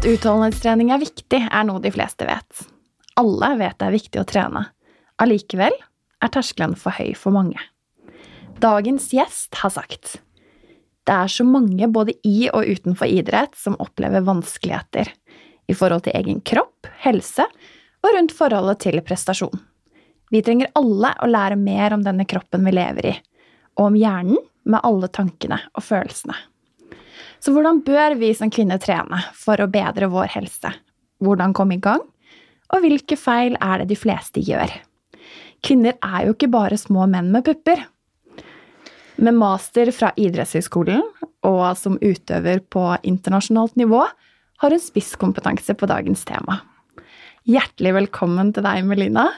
At utholdenhetstrening er viktig, er noe de fleste vet. Alle vet det er viktig å trene. Allikevel er terskelen for høy for mange. Dagens gjest har sagt det er så mange både i og utenfor idrett som opplever vanskeligheter i forhold til egen kropp, helse og rundt forholdet til prestasjon. Vi trenger alle å lære mer om denne kroppen vi lever i, og om hjernen med alle tankene og følelsene. Så hvordan bør vi som kvinner trene for å bedre vår helse? Hvordan komme i gang? Og hvilke feil er det de fleste gjør? Kvinner er jo ikke bare små menn med pupper. Med master fra idrettshøyskolen og som utøver på internasjonalt nivå har hun spisskompetanse på dagens tema. Hjertelig velkommen til deg, Melina.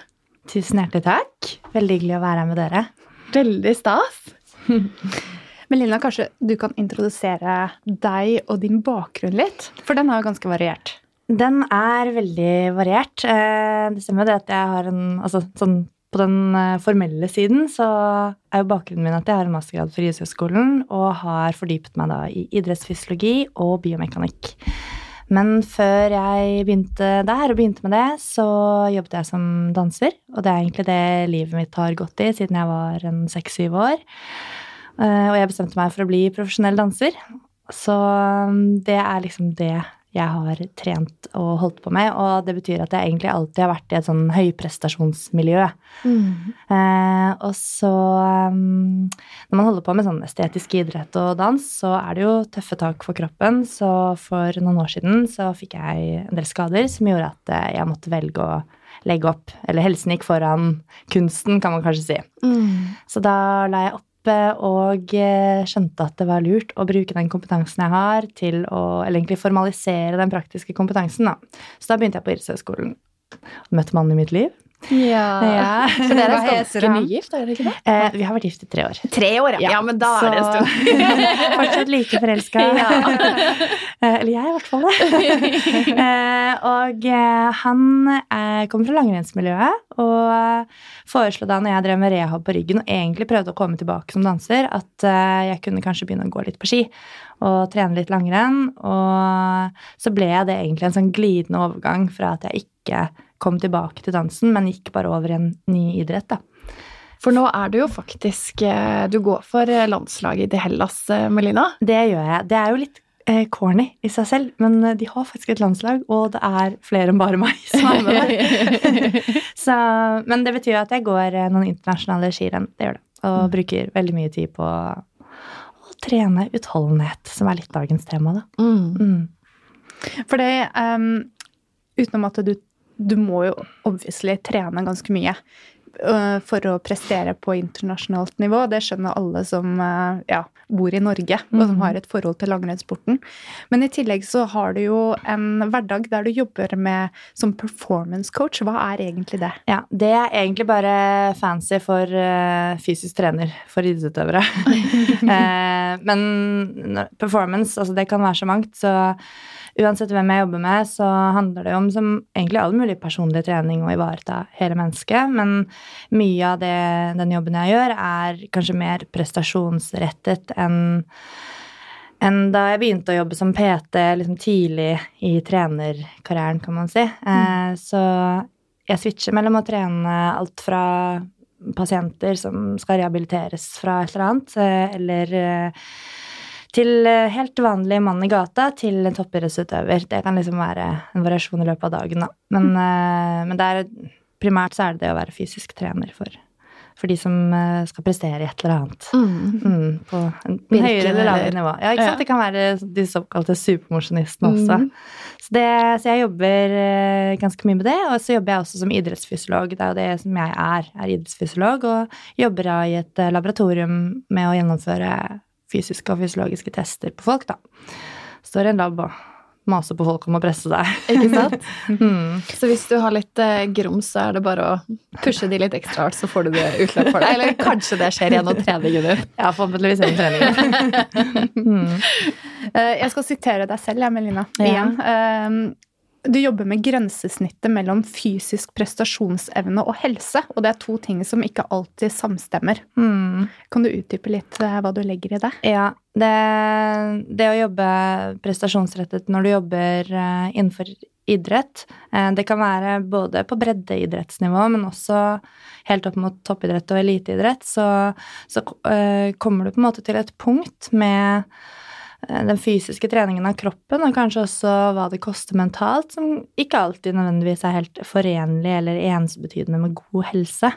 Tusen hjertelig takk. Veldig hyggelig å være her med dere. Veldig stas. Melina, kanskje du kan introdusere deg og din bakgrunn litt? For den er jo ganske variert. Den er veldig variert. Eh, Det stemmer det at jeg har en Altså sånn på den eh, formelle siden så er jo bakgrunnen min at jeg har en mastergrad fra Idrettshøgskolen og har fordypet meg da i idrettsfysiologi og biomekanikk. Men før jeg begynte der og begynte med det, så jobbet jeg som danser. Og det er egentlig det livet mitt har gått i siden jeg var en seks-syv år. Eh, Og jeg bestemte meg for å bli profesjonell danser. Så um, det er liksom det jeg har trent og holdt på med. Og det betyr at jeg egentlig alltid har vært i et sånn høyprestasjonsmiljø. Eh, og så um, Når man holder på med sånn estetisk idrett og dans, så er det jo tøffe tak for kroppen. Så for noen år siden så fikk jeg en del skader som gjorde at eh, jeg måtte velge å legge opp. Eller helsen gikk foran kunsten, kan man kanskje si. Så da la jeg opp og eh, skjønte at det var lurt å bruke den kompetansen jeg har, til å eller egentlig formalisere den praktiske kompetansen. Da. Så da begynte jeg på Idrettshøgskolen. Møtte mannen i mitt liv. Ja. Ja. Så dere er ganske han? nygift, er dere ikke det? Eh, vi har vært gift i tre år. Tre år, ja. ja men da er det en stund. Så fortsatt like forelska. Eh, Eller jeg, i hvert fall. Eh, og eh, han kommer fra langrennsmiljøet og foreslo da når jeg drev med rehab på ryggen og egentlig prøvde å komme tilbake som danser, at jeg kunne kanskje begynne å gå litt på ski og trene litt langrenn. Og så ble det egentlig en sånn glidende overgang fra at jeg ikke kom tilbake til dansen, men gikk bare over i en ny idrett, da. For nå er du jo faktisk eh, Du går for eh, landslaget til Hellas, eh, Melina. Det gjør jeg. Det er jo litt corny i seg selv, men de har faktisk et landslag, og det er flere enn bare meg som er med der. Så, men det betyr jo at jeg går noen internasjonale skirenn. Det gjør det. Og bruker veldig mye tid på å trene utholdenhet, som er litt dagens tema, da. Mm. For det um, Utenom at du, du må jo obviously trene ganske mye øh, for å prestere på internasjonalt nivå. Det skjønner alle som øh, ja, bor i Norge og som Mhm. har et forhold til langrennssporten. Men i tillegg så har du jo en hverdag der du jobber med som performance coach. Hva er egentlig det? Ja, det er egentlig bare fancy for eh, fysisk trener for idrettsutøvere. Eh, men performance, altså det kan være så mangt, så uansett hvem jeg jobber med, så handler det om som egentlig all mulig personlig trening å ivareta hele mennesket, men mye av det, den jobben jeg gjør, er kanskje mer prestasjonsrettet enn enn da jeg begynte å jobbe som PT liksom tidlig i trenerkarrieren, kan man si. Mm. så jeg switcher mellom å trene alt fra pasienter som skal rehabiliteres fra et eller annet, eh, eller eh, til eh, helt vanlig mann i gata til en toppidrettsutøver. Det kan liksom være en variasjon i løpet av dagen, da. Men, mm. men det er, primært så er det det å være fysisk trener for, for de som eh, skal prestere i et eller annet. Mm, på en, en høyere eller lavere nivå. Ja, ikke sant? Ja. Det kan være de såkalte supermosjonistene også. Mm. Så, det, så jeg jobber eh, ganske mye med det, og så jobber jeg også som idrettsfysiolog. Det er jo det som jeg er, er idrettsfysiolog, og jobber da i et eh, laboratorium med å gjennomføre fysiske og fysiologiske tester på folk, da. Står i en lab og maser på folk om å presse seg. Ikke sant? Mm. Så hvis du har litt eh, grums, så er det bare å pushe de litt ekstra hardt, så får du det utløp for deg. Eller kanskje det skjer gjennom trening, Gunnar. Ja, forhåpentligvis gjennom treningen. mm. Eh, Jeg skal sitere deg selv, jeg, Melina. Ja. Igjen. Du jobber med grensesnittet mellom fysisk prestasjonsevne og helse, og det er to ting som ikke alltid samstemmer. Mm. Kan du utdype litt eh, hva du legger i det? Ja, det, det å jobbe prestasjonsrettet når du jobber eh, innenfor idrett, eh, det kan være både på breddeidrettsnivå, men også helt opp mot toppidrett og eliteidrett, så, så kommer du på en måte til et punkt med den fysiske treningen av kroppen, og kanskje også hva det koster mentalt, som ikke alltid nødvendigvis er helt forenlig eller ensbetydende med god helse.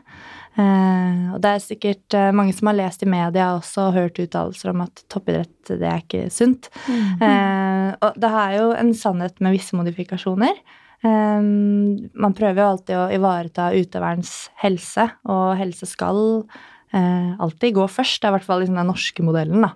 Eh, og det er sikkert eh, mange som har lest i media også og hørt uttalelser om at toppidrett det er ikke sunt. Eh, og det er jo en sannhet med visse modifikasjoner. Eh, man prøver jo alltid å ivareta utøverens helse, og helse skal eh, alltid gå først. Det er i hvert fall liksom den norske modellen, da.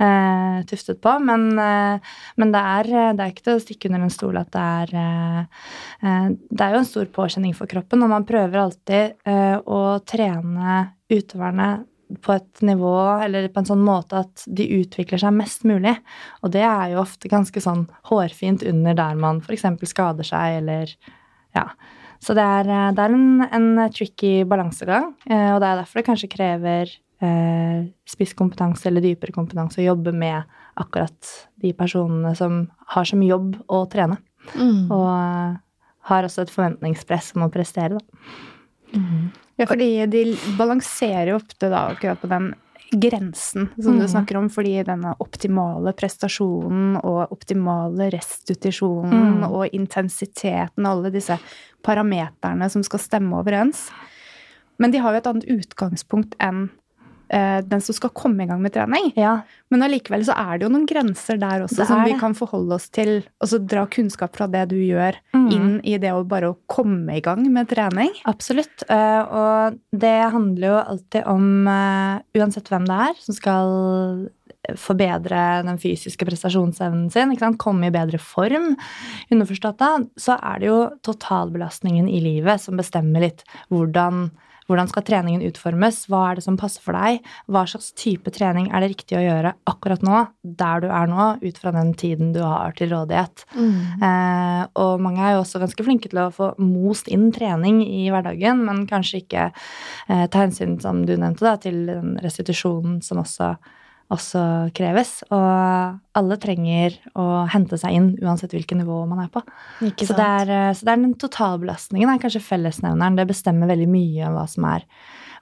Eh, tuftet på. Men, eh, men det, er, det er ikke til å stikke under en stol at det er eh, eh, Det er jo en stor påkjenning for kroppen, og man prøver alltid eh, å trene utøverne på et nivå eller på en sånn måte at de utvikler seg mest mulig. Og det er jo ofte ganske sånn hårfint under der man f.eks. skader seg eller ja. Så det er, eh, det er en, en tricky balansegang, eh, og det er derfor det kanskje krever eh, spisskompetanse eller dypere kompetanse å jobbe med akkurat de personene som har som jobb å trene. Mm. Og har også et forventningspress om å prestere, da. Ja, fordi de balanserer jo ofte da akkurat på den grensen som du Mm. snakker om, fordi denne optimale prestasjonen og optimale restitusjonen Mm. og intensiteten og alle disse parameterne som skal stemme overens. Men de har jo et annet utgangspunkt enn den som skal komme i gang med trening. Ja, Men allikevel så er det jo noen grenser der også som vi kan forholde oss til. Og så dra kunnskap fra det du gjør, Mm. inn i det å bare komme i gang med trening. absolutt. Eh, og det handler jo alltid om, eh, uansett hvem det er, som skal forbedre den fysiske prestasjonsevnen sin, komme i bedre form, underforstått da, så er det jo totalbelastningen i livet som bestemmer litt hvordan hvordan skal treningen utformes? Hva er det som passer for deg? Hva slags type trening er det riktig å gjøre akkurat nå, der du er nå, ut fra den tiden du har til rådighet? Mm. Eh, og mange er jo også ganske flinke til å få most inn trening i hverdagen, men kanskje ikke eh, ta hensyn, som du nevnte, da, til den restitusjonen som også, også kreves. Og alle trenger å hente seg inn uansett hvilket nivå man er på. Så det, er, eh, så det er den totalbelastningen er kanskje fellesnevneren. Det bestemmer veldig mye om hva som er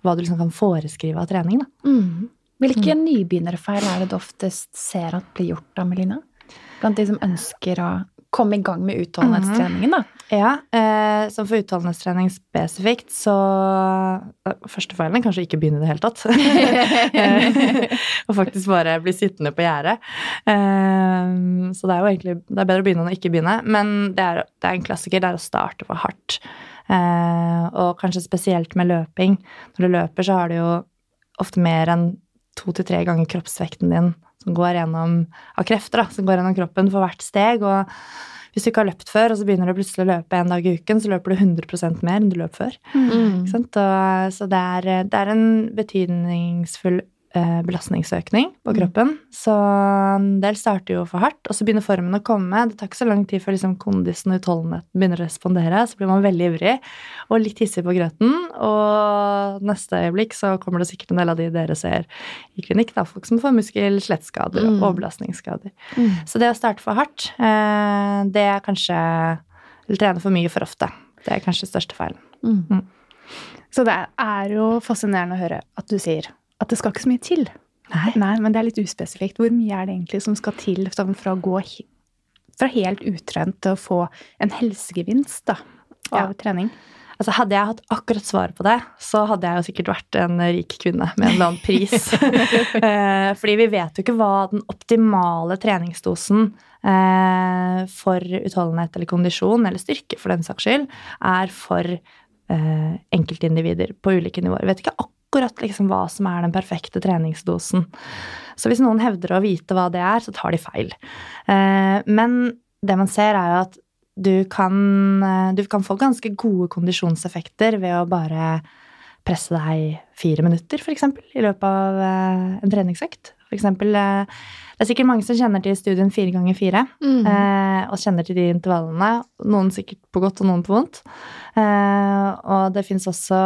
hva du liksom kan foreskrive av trening. Da. Mm. Hvilke nybegynnerfeil er det du oftest ser at blir gjort da, Melina? Blant de som ønsker å komme i gang med utholdenhetstreningen, da. Ja, eh, som for utholdenhetstrening spesifikt, så eh, Første feilen er kanskje ikke begynne i det hele tatt. Og faktisk bare bli sittende på gjerdet. Eh, så det er jo egentlig det er bedre å begynne enn å ikke begynne. Men det er, det er en klassiker, det er å starte for hardt. Eh, og kanskje spesielt med løping. Når du løper, så har du jo ofte mer enn to til tre ganger kroppsvekten din som går gjennom av krefter, da, som går gjennom kroppen for hvert steg. og hvis du ikke har løpt før, og så begynner du plutselig å løpe en dag i uken, så løper du 100% mer enn du løp før. Mm. Og, så det er, det er en betydningsfull belastningsøkning på kroppen. Så en del starter jo for hardt, og så begynner formen å komme. Det tar ikke så lang tid før liksom kondisen og utholdenheten begynner å respondere. Så blir man veldig ivrig og litt hissig på grøten. Og neste øyeblikk så kommer det sikkert en del av de dere ser i klinikk, da, folk som får muskel-skjelettskader Mm. og belastningsskader. Mm. Så det å starte for hardt, eh, det er kanskje Eller trene for mye for ofte. Det er kanskje største feilen. Mm. Så det er jo fascinerende å høre at du sier at det skal ikke så mye til. Nei. Nei, men det er litt uspesifikt. Hvor mye er det egentlig som skal til for fra å gå fra helt utrent til å få en helsegevinst da, av Ja. trening? Altså Hadde jeg hatt akkurat svaret på det, så hadde jeg jo sikkert vært en rik kvinne med en eller annen pris. Eh, Fordi vi vet jo ikke hva den optimale treningsdosen eh, for utholdenhet eller kondisjon, eller styrke for den saks skyld, er for eh, enkeltindivider på ulike nivåer. Vi vet ikke akkurat liksom hva som er den perfekte treningsdosen. Så hvis noen hevder å vite hva det er, så tar de feil. Eh, Men det man ser, er jo at du kan, eh, du kan få ganske gode kondisjonseffekter ved å bare presse deg fire minutter, f.eks., i løpet av eh, en treningsøkt. For eksempel, eh, det er sikkert mange som kjenner til studien fire ganger fire, Mm. eh, og kjenner til de intervallene. Noen sikkert på godt og noen på vondt. Eh, og det fins også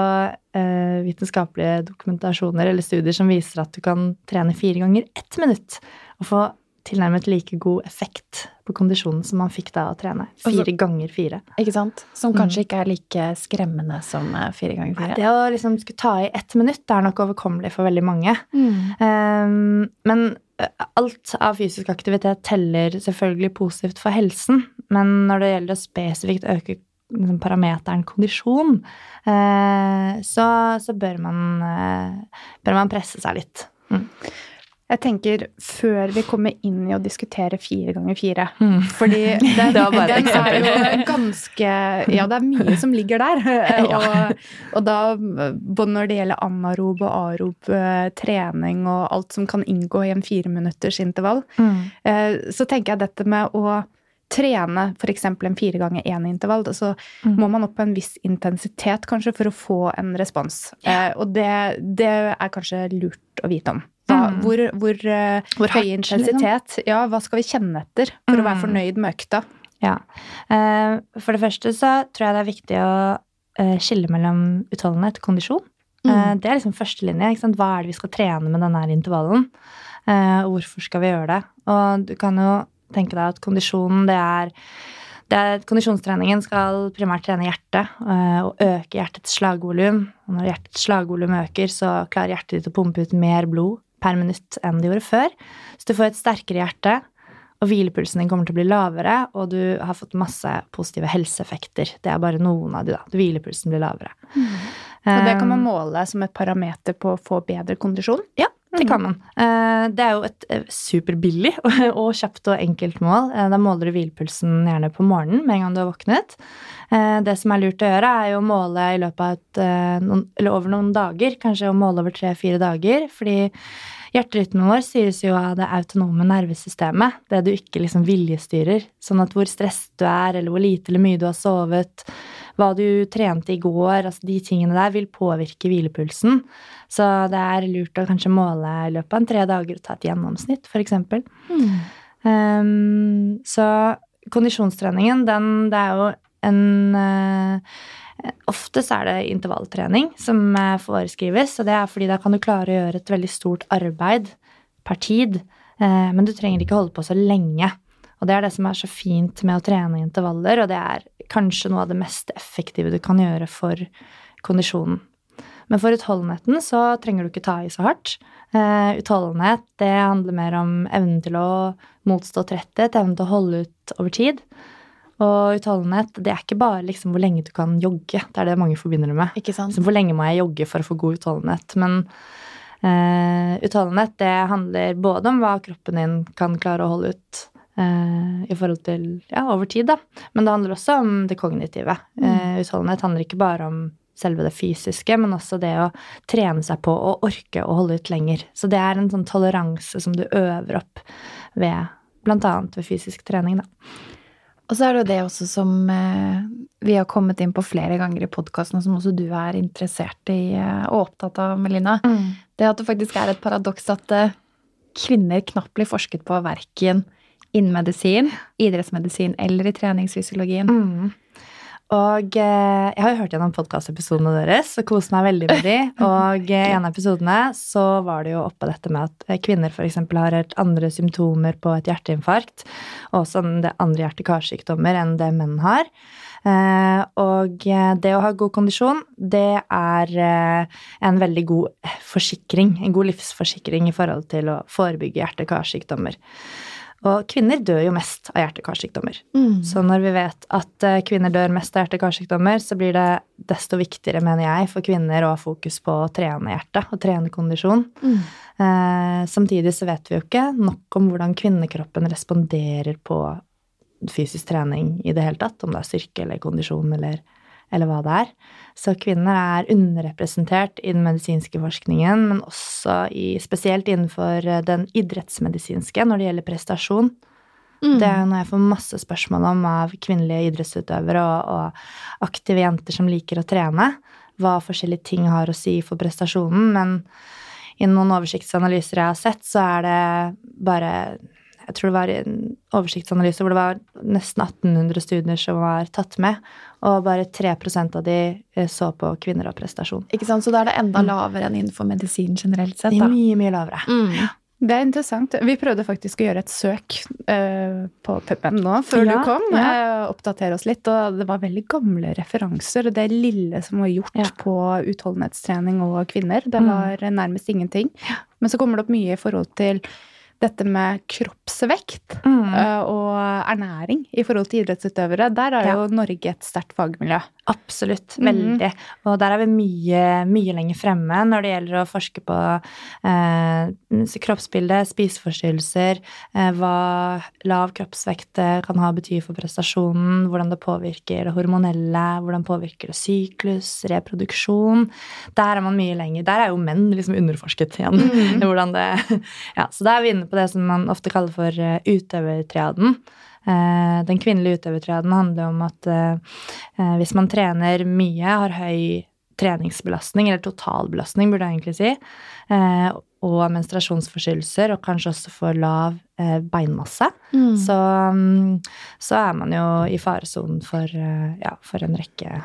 vitenskapelige dokumentasjoner eller studier som viser at du kan trene fire ganger ett minutt og få tilnærmet like god effekt på kondisjonen som man fikk da å trene Fire fire ganger fire. Ikke sant? Som kanskje ikke er like skremmende som eh, fire ganger Nei, fire. Det å liksom skulle ta i ett minutt det er nok overkommelig for veldig mange. Mm. Um, men alt av fysisk aktivitet teller selvfølgelig positivt for helsen. Men når det gjelder å spesifikt øke liksom, parameteren kondisjon, eh, så, så bør, man, eh, bør man presse seg litt. Jeg tenker før vi kommer inn i å diskutere fire ganger fire Mm. Fordi den, den er jo ganske Ja, det er mye som ligger der. Ja. Og, og da både når det gjelder anarob og arob eh, trening og alt som kan inngå i en fireminutters intervall, eh, så tenker jeg dette med å trene f.eks. en fire ganger én intervall, så Mm. må man opp på en viss intensitet kanskje for å få en respons. Eh, og det, det er kanskje lurt å vite om. Mm. hvor hvor, eh, Hvor høy hardt, intensitet Ja, hva skal vi kjenne etter for å være Mm. fornøyd med økta? Ja. Eh, For det første så tror jeg det er viktig å eh, skille mellom utholdenhet og kondisjon. Eh, Det er liksom førstelinje. ikke sant? Hva er det vi skal trene med denne intervallen? Og hvorfor skal vi gjøre det? Og du kan jo tenke deg at kondisjonen, det er, det Kondisjonstreningen skal primært trene hjertet og øke hjertets slagvolum. Og når hjertets slagvolum øker, så klarer hjertet ditt å pumpe ut mer blod per minutt enn de gjorde før. Så du får et sterkere hjerte, og hvilepulsen din kommer til å bli lavere, og du har fått masse positive helseeffekter. Det er bare noen av de, da. Hvilepulsen blir lavere. Og det kan man Eh, måle som et parameter på å få bedre kondisjon. Ja, det kan man. Eh, Det er jo et eh, superbillig og kjapt og enkelt mål. Eh, Da måler du hvilepulsen gjerne på morgenen med en gang du har våknet. Det som er lurt å gjøre, er jo å måle i løpet av et, noen, eller over noen dager. Kanskje å måle over tre-fire dager. Fordi hjerterytmen vår styres jo av det autonome nervesystemet. Det du ikke liksom viljestyrer. Sånn at hvor stresset du er, eller hvor lite eller mye du har sovet, hva du trente i går, altså de tingene der vil påvirke hvilepulsen. Så det er lurt å kanskje måle i løpet av en tre dager og ta et gjennomsnitt, f.eks. Um, så kondisjonstreningen, den, det er jo en uh, Ofte så er det intervalltrening som uh, foreskrives, og det er fordi da kan du klare å gjøre et veldig stort arbeid per tid. Uh, men du trenger ikke holde på så lenge. Og det er det som er så fint med å trene intervaller, og det er kanskje noe av det mest effektive du kan gjøre for kondisjonen. Men for utholdenheten så trenger du ikke ta i så hardt. Uh, utholdenhet det handler mer om evnen til å motstå tretthet, evnen til å holde ut over tid. Og utholdenhet det er ikke bare liksom hvor lenge du kan jogge. Det er det mange forbinder det med. Ikke sant? Så hvor lenge må jeg jogge for å få god utholdenhet? Men uh, utholdenhet det handler både om hva kroppen din kan klare å holde ut eh, i forhold til ja, over tid, da. Men det handler også om det kognitive. Eh, utholdenhet handler ikke bare om selve det fysiske, men også det å trene seg på å orke å holde ut lenger. Så det er en sånn toleranse som du øver opp ved annet ved fysisk trening, da. Og så er det jo det også som eh, vi har kommet inn på flere ganger i podkasten, og som også du er interessert i og opptatt av, Melina. Det at det faktisk er et paradoks at kvinner knapt blir forsket på verken innen medisin, idrettsmedisin eller i treningsfysiologien. Mm. Og eh, jeg har jo hørt gjennom podkastepisodene deres og kost meg veldig med de. Og eh, i en av episodene så var det jo oppe dette med at eh, kvinner f.eks. har helt andre symptomer på et hjerteinfarkt, og også det andre hjerte-karsykdommer enn det menn har. Eh, og eh, det å ha god kondisjon, det er eh, en veldig god forsikring, en god livsforsikring i forhold til å forebygge hjerte-karsykdommer. Og kvinner dør jo mest av hjerte-karsykdommer. Mm. Så når vi vet at eh, kvinner dør mest av hjerte-karsykdommer, så blir det desto viktigere, mener jeg, for kvinner å ha fokus på å trene hjertet og trene kondisjon. Mm. Eh, samtidig så vet vi jo ikke nok om hvordan kvinnekroppen responderer på fysisk trening i det hele tatt, om det er styrke eller kondisjon eller, eller hva det er. Så kvinner er underrepresentert i den medisinske forskningen, men også i, spesielt innenfor eh, den idrettsmedisinske når det gjelder prestasjon. Mm. Det er noe jeg får masse spørsmål om av kvinnelige idrettsutøvere og, og aktive jenter som liker å trene. Hva forskjellige ting har å si for prestasjonen. Men i noen oversiktsanalyser jeg har sett, så er det bare jeg tror det var en oversiktsanalyse hvor det var nesten 1800 studier som var tatt med, og bare 3% av de eh, så på kvinner og prestasjon. Ikke sant? Så da er det enda lavere enn innenfor medisin generelt sett, da. er mye, mye lavere. Mm. Det er interessant. Vi prøvde faktisk å gjøre et søk uh, på PubMed nå før Ja, du kom. ja. Uh, oppdatere oss litt. Og det var veldig gamle referanser. Og det lille som var gjort Ja. på utholdenhetstrening og kvinner, det Mm. var nærmest ingenting. Men så kommer det opp mye i forhold til dette med kroppsvekt Mm. eh, og ernæring i forhold til idrettsutøvere. Der er Ja. jo Norge et sterkt fagmiljø. Absolutt. Veldig. Veldig. Og der er vi mye, mye lenger fremme når det gjelder å forske på eh, kroppsbilde, spiseforstyrrelser, eh, hva lav kroppsvekt eh, kan ha bety for prestasjonen, hvordan det påvirker det hormonelle, hvordan påvirker det syklus, reproduksjon. Der er man mye lenger. Der er jo menn liksom underforsket igjen. Mm. hvordan det, ja, så da er vi inne på det som man ofte kaller for eh, utøvertriaden. Eh, Den kvinnelige utøvertriaden handler om at eh, hvis man trener mye, har høy treningsbelastning, eller totalbelastning, burde jeg egentlig si, og menstruasjonsforstyrrelser, og kanskje også for lav beinmasse, Mm. så, mm, så er man jo i faresonen for, ja, for en rekke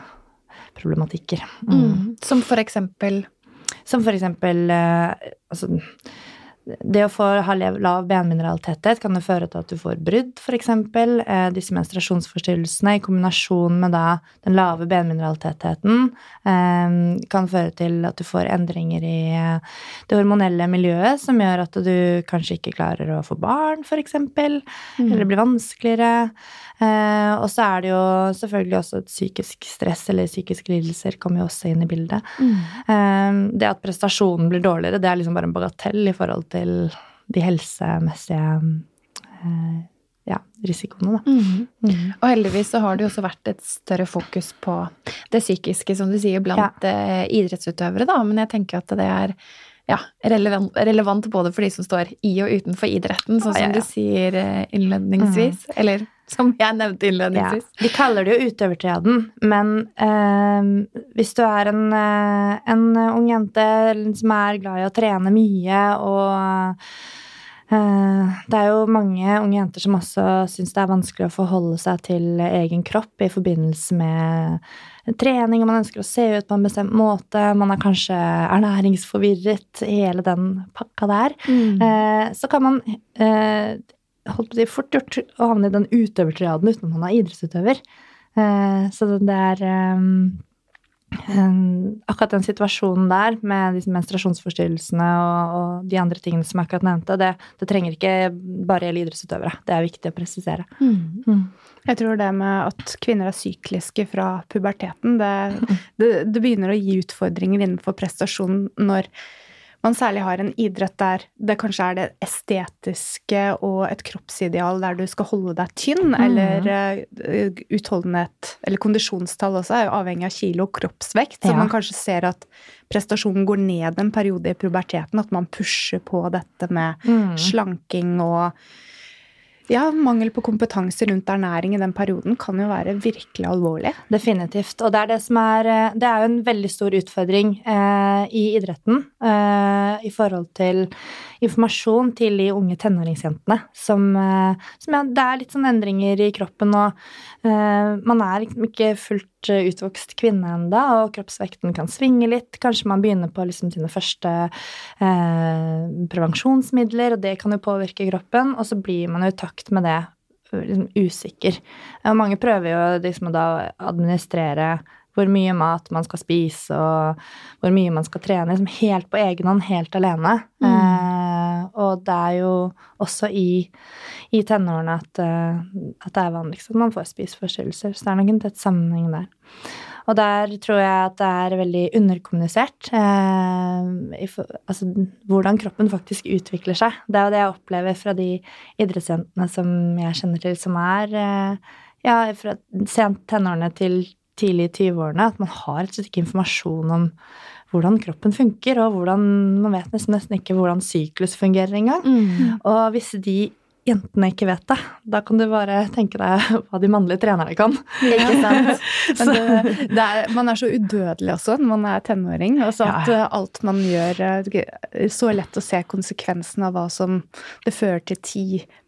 problematikker. Mm. Mm. Som for eksempel Som for eksempel altså, det å få ha lav benmineraltetthet kan jo føre til at du får brudd, f.eks. Eh, disse menstruasjonsforstyrrelsene i kombinasjon med da den lave benmineraltettheten eh, kan føre til at du får endringer i eh, det hormonelle miljøet som gjør at du kanskje ikke klarer å få barn, f.eks. Eller det blir vanskeligere. Eh, og så er det jo selvfølgelig også et psykisk stress eller psykiske lidelser kommer jo også inn i bildet. Eh, Det at prestasjonen blir dårligere, det er liksom bare en bagatell i forhold til de helsemessige eh, ja, risikoene, da. Mm. Mm. Og heldigvis så har det jo også vært et større fokus på det psykiske, som du sier, blant ja. idrettsutøvere, da. Men jeg tenker at det er ja, relevant, relevant både for de som står i og utenfor idretten, sånn som ja. du sier innledningsvis. innledningsvis. Eller som jeg nevnte Ja. innledningsvis. De kaller det jo utøvertriaden, men eh, hvis du er en, eh, en ung jente som er glad i å trene mye og eh, det er jo mange unge jenter som også syns det er vanskelig å forholde seg til egen kropp i forbindelse med trening, og man ønsker å se ut på en bestemt måte, man er kanskje ernæringsforvirret, hele den pakka der. Mm. Eh, så kan man holdt på å si, fort gjort å havne i den utøvertriaden uten at man er idrettsutøver. Eh, så det er eh, akkurat den situasjonen der med disse menstruasjonsforstyrrelsene og, og de andre tingene som jeg akkurat nevnte, det, det trenger ikke bare gjelde idrettsutøvere. Det er viktig å presisere. Mm. Jeg tror det med at kvinner er sykliske fra puberteten, det, det, det begynner å gi utfordringer innenfor prestasjon når man særlig har en idrett der det kanskje er det estetiske og et kroppsideal der du skal holde deg tynn, eller eh, utholdenhet eller kondisjonstall også er jo avhengig av kilo og kroppsvekt, så Ja. man kanskje ser at prestasjonen går ned en periode i puberteten, at man pusher på dette med slanking og ja, mangel på kompetanse rundt ernæring i den perioden kan jo være virkelig alvorlig. Definitivt. Og det er det som er eh, Det er jo en veldig stor utfordring eh, i idretten eh, i forhold til informasjon til de unge tenåringsjentene. Som, eh, som ja, Det er litt sånn endringer i kroppen, og eh, man er ikke fullt utvokst kvinne enda, og kroppsvekten kan svinge litt. Kanskje man begynner på liksom sine første eh, prevensjonsmidler, og det kan jo påvirke kroppen, og så blir man jo i takt med det liksom usikker. Og mange prøver jo liksom da å administrere hvor mye mat man skal spise, og hvor mye man skal trene, liksom helt på egen hånd, helt alene. Eh, og det er jo også i, i tenårene at, eh, at det er vanligst at man får spiseforstyrrelser. Så det er nok en tett sammenheng der. Og der tror jeg at det er veldig underkommunisert. Eh, altså hvordan kroppen faktisk utvikler seg. Det er jo det jeg opplever fra de idrettsjentene som jeg kjenner til, som er eh, ja, fra sent tenårene til tidlig i 20-årene. At man har et stykke informasjon om hvordan kroppen funker, og hvordan Man vet nesten, nesten ikke hvordan syklus fungerer engang. Mm. Og hvis de jentene ikke vet det, da kan du bare tenke deg hva de mannlige trenerne kan. Ikke sant? Men det, det er, man er så udødelig også når man er tenåring. Og så at Ja. eh, alt man gjør eh, Så lett å se konsekvensen av hva som det fører til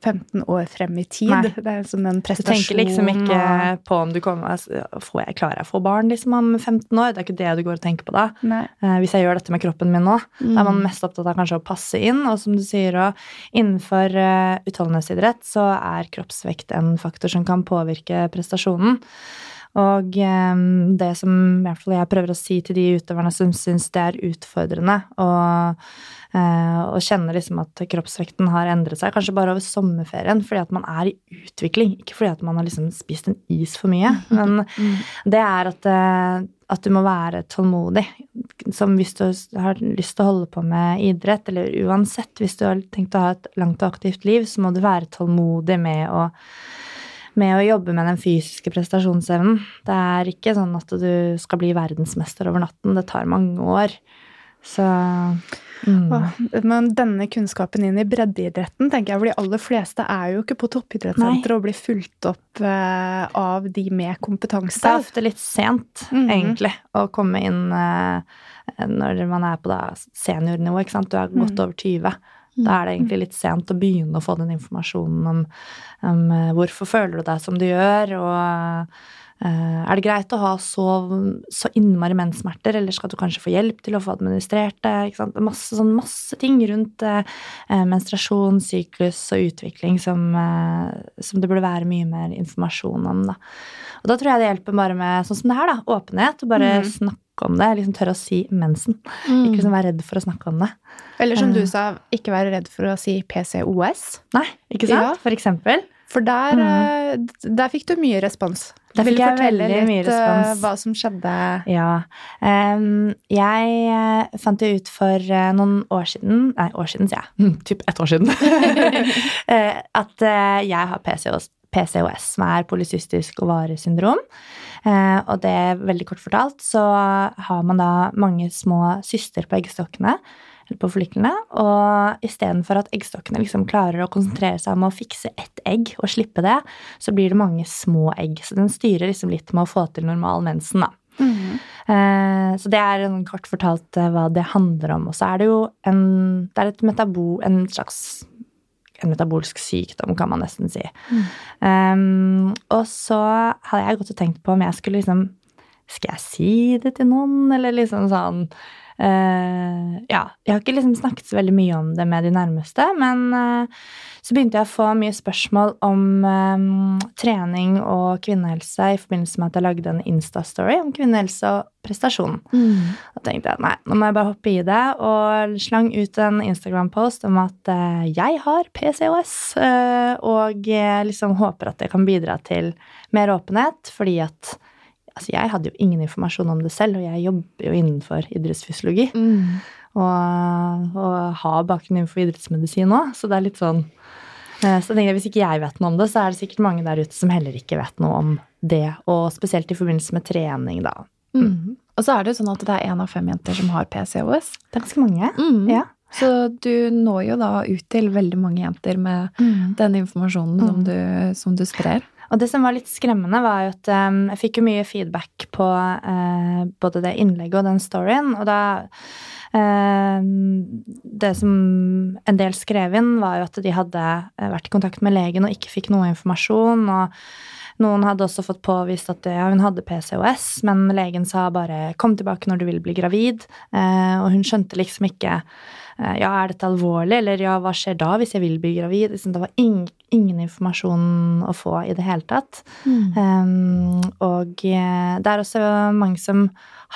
10-15 år frem i tid. Nei. Det er som en Du tenker liksom ikke på om du kommer altså, får jeg, Klarer jeg å få barn liksom om 15 år? Det er ikke det du går og tenker på da. Nei. Eh, hvis jeg gjør dette med kroppen min nå, da er Mm. man mest opptatt av kanskje å passe inn. Og som du sier, og innenfor uh, utholdenhetsidrett så er kroppsvekt en faktor som kan påvirke prestasjonen. Og eh, det som i hvert fall jeg prøver å si til de utøverne som syns det er utfordrende og, eh, og kjenner liksom at kroppsvekten har endret seg, kanskje bare over sommerferien, fordi at man er i utvikling, ikke fordi at man har liksom spist en is for mye, men det er at, eh, at du må være tålmodig. Som hvis du har lyst til å holde på med idrett, eller uansett, hvis du har tenkt å ha et langt og aktivt liv, så må du være tålmodig med å med å jobbe med den fysiske prestasjonsevnen. Det er ikke sånn at du skal bli verdensmester over natten. Det tar mange år. Så mm. Men denne kunnskapen inn i breddeidretten, tenker jeg, for de aller fleste er jo ikke på toppidrettssenteret og blir fulgt opp eh, av de med kompetanse. Det er ofte litt sent, Mhm. egentlig, å komme inn eh, når man er på da seniornivå. Du er godt mm. over 20. Da er det egentlig litt sent å begynne å få den informasjonen om, om eh, hvorfor føler du deg som du gjør, og eh, er det greit å ha så, så innmari menssmerter, eller skal du kanskje få hjelp til å få administrert det? Masse, sånn, masse ting rundt eh, menstruasjon, syklus og utvikling som, eh, som det burde være mye mer informasjon om. Da. Og da tror jeg det hjelper bare med sånn som det her, da, åpenhet, og bare mm. snakke om det. Liksom tørre å si mensen. Ikke liksom være redd for å snakke om det. Eller som du Eh. sa, ikke være redd for å si PCOS. Nei, ikke sant? Ja. For eksempel. For der, Mhm. eh, der fikk du mye respons. Der fikk jeg veldig litt mye respons. hva som skjedde? Ja. Um, jeg eh, fant det ut for eh, noen år siden Nei, år siden, sier jeg. Hm, typ ett år siden. Eh, at eh, jeg har PCOS, PCOS, som er polycystisk ovariesyndrom. Eh, og det, er veldig kort fortalt, så har man da mange små syster på eggstokkene. Eller på folliklene. Og istedenfor at eggstokkene liksom klarer å konsentrere seg om å fikse ett egg og slippe det, så blir det mange små egg. Så den styrer liksom litt med å få til normal mensen, da. Mm. Eh, Så det er en kort fortalt eh, hva det handler om. Og så er det jo en, det er et metabo, en slags en metabolsk sykdom, kan man nesten si. Um, og så hadde jeg gått og tenkt på om jeg skulle liksom Skal jeg si det til noen, eller liksom sånn eh, Ja, jeg har ikke liksom snakket så veldig mye om det med de nærmeste, men uh, så begynte jeg å få mye spørsmål om um, trening og kvinnehelse i forbindelse med at jeg lagde en Insta-story om kvinnehelse og prestasjon. Da tenkte jeg nei, nå må jeg bare hoppe i det, og slang ut en Instagram-post om at uh, jeg har PCOS, og liksom håper at det kan bidra til mer åpenhet, fordi at altså, jeg hadde jo ingen informasjon om det selv, og jeg jobber jo innenfor idrettsfysiologi, og, og har bakgrunn innenfor idrettsmedisin òg, så det er litt sånn eh, så jeg, Hvis ikke jeg vet noe om det, så er det sikkert mange der ute som heller ikke vet noe om det, og spesielt i forbindelse med trening, da. Mm. Og så er det jo sånn at det er én av fem jenter som har PCOS. Det er ganske mange. Mm. Ja. Så du når jo da ut til veldig mange jenter med den informasjonen som, Mm. du, som du sprer. Og det som var litt skremmende, var jo at um, jeg fikk jo mye feedback på uh, både det innlegget og den storyen. Og da uh, Det som en del skrev inn, var jo at de hadde eh, vært i kontakt med legen og ikke fikk noe informasjon. og noen hadde også fått påvist at ja, hun hadde PCOS, men legen sa bare 'kom tilbake når du vil bli gravid'. Eh, og hun skjønte liksom ikke ja, er dette alvorlig, eller ja, hva skjer da hvis jeg vil bli gravid? Liksom, det var ingen, ingen informasjon å få i det hele tatt. Um, og eh, det er også mange som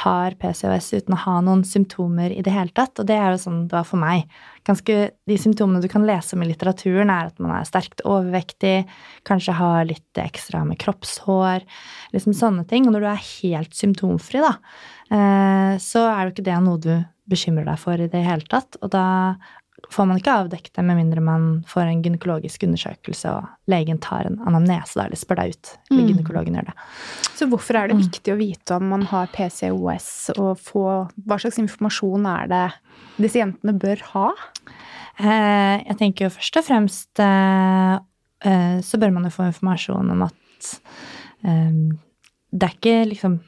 har PCOS uten å ha noen symptomer i det hele tatt, og det er jo sånn det var for meg. Ganske, de symptomene du kan lese om i litteraturen, er at man er sterkt overvektig, kanskje har litt ekstra med kroppshår, liksom sånne ting. Og når du er helt symptomfri, da, eh, så er jo ikke det noe du bekymrer deg for i det hele tatt. Og da får man ikke avdekket det med mindre man får en gynekologisk undersøkelse og legen tar en anamnese da, eller spør deg ut. Eller Mm. gynekologen gjør det. Så hvorfor er det Mm. viktig å vite om man har PCOS, og få Hva slags informasjon er det disse jentene bør ha? Eh, jeg tenker jo først og fremst eh, eh, så bør man jo få informasjon om at eh, det er ikke liksom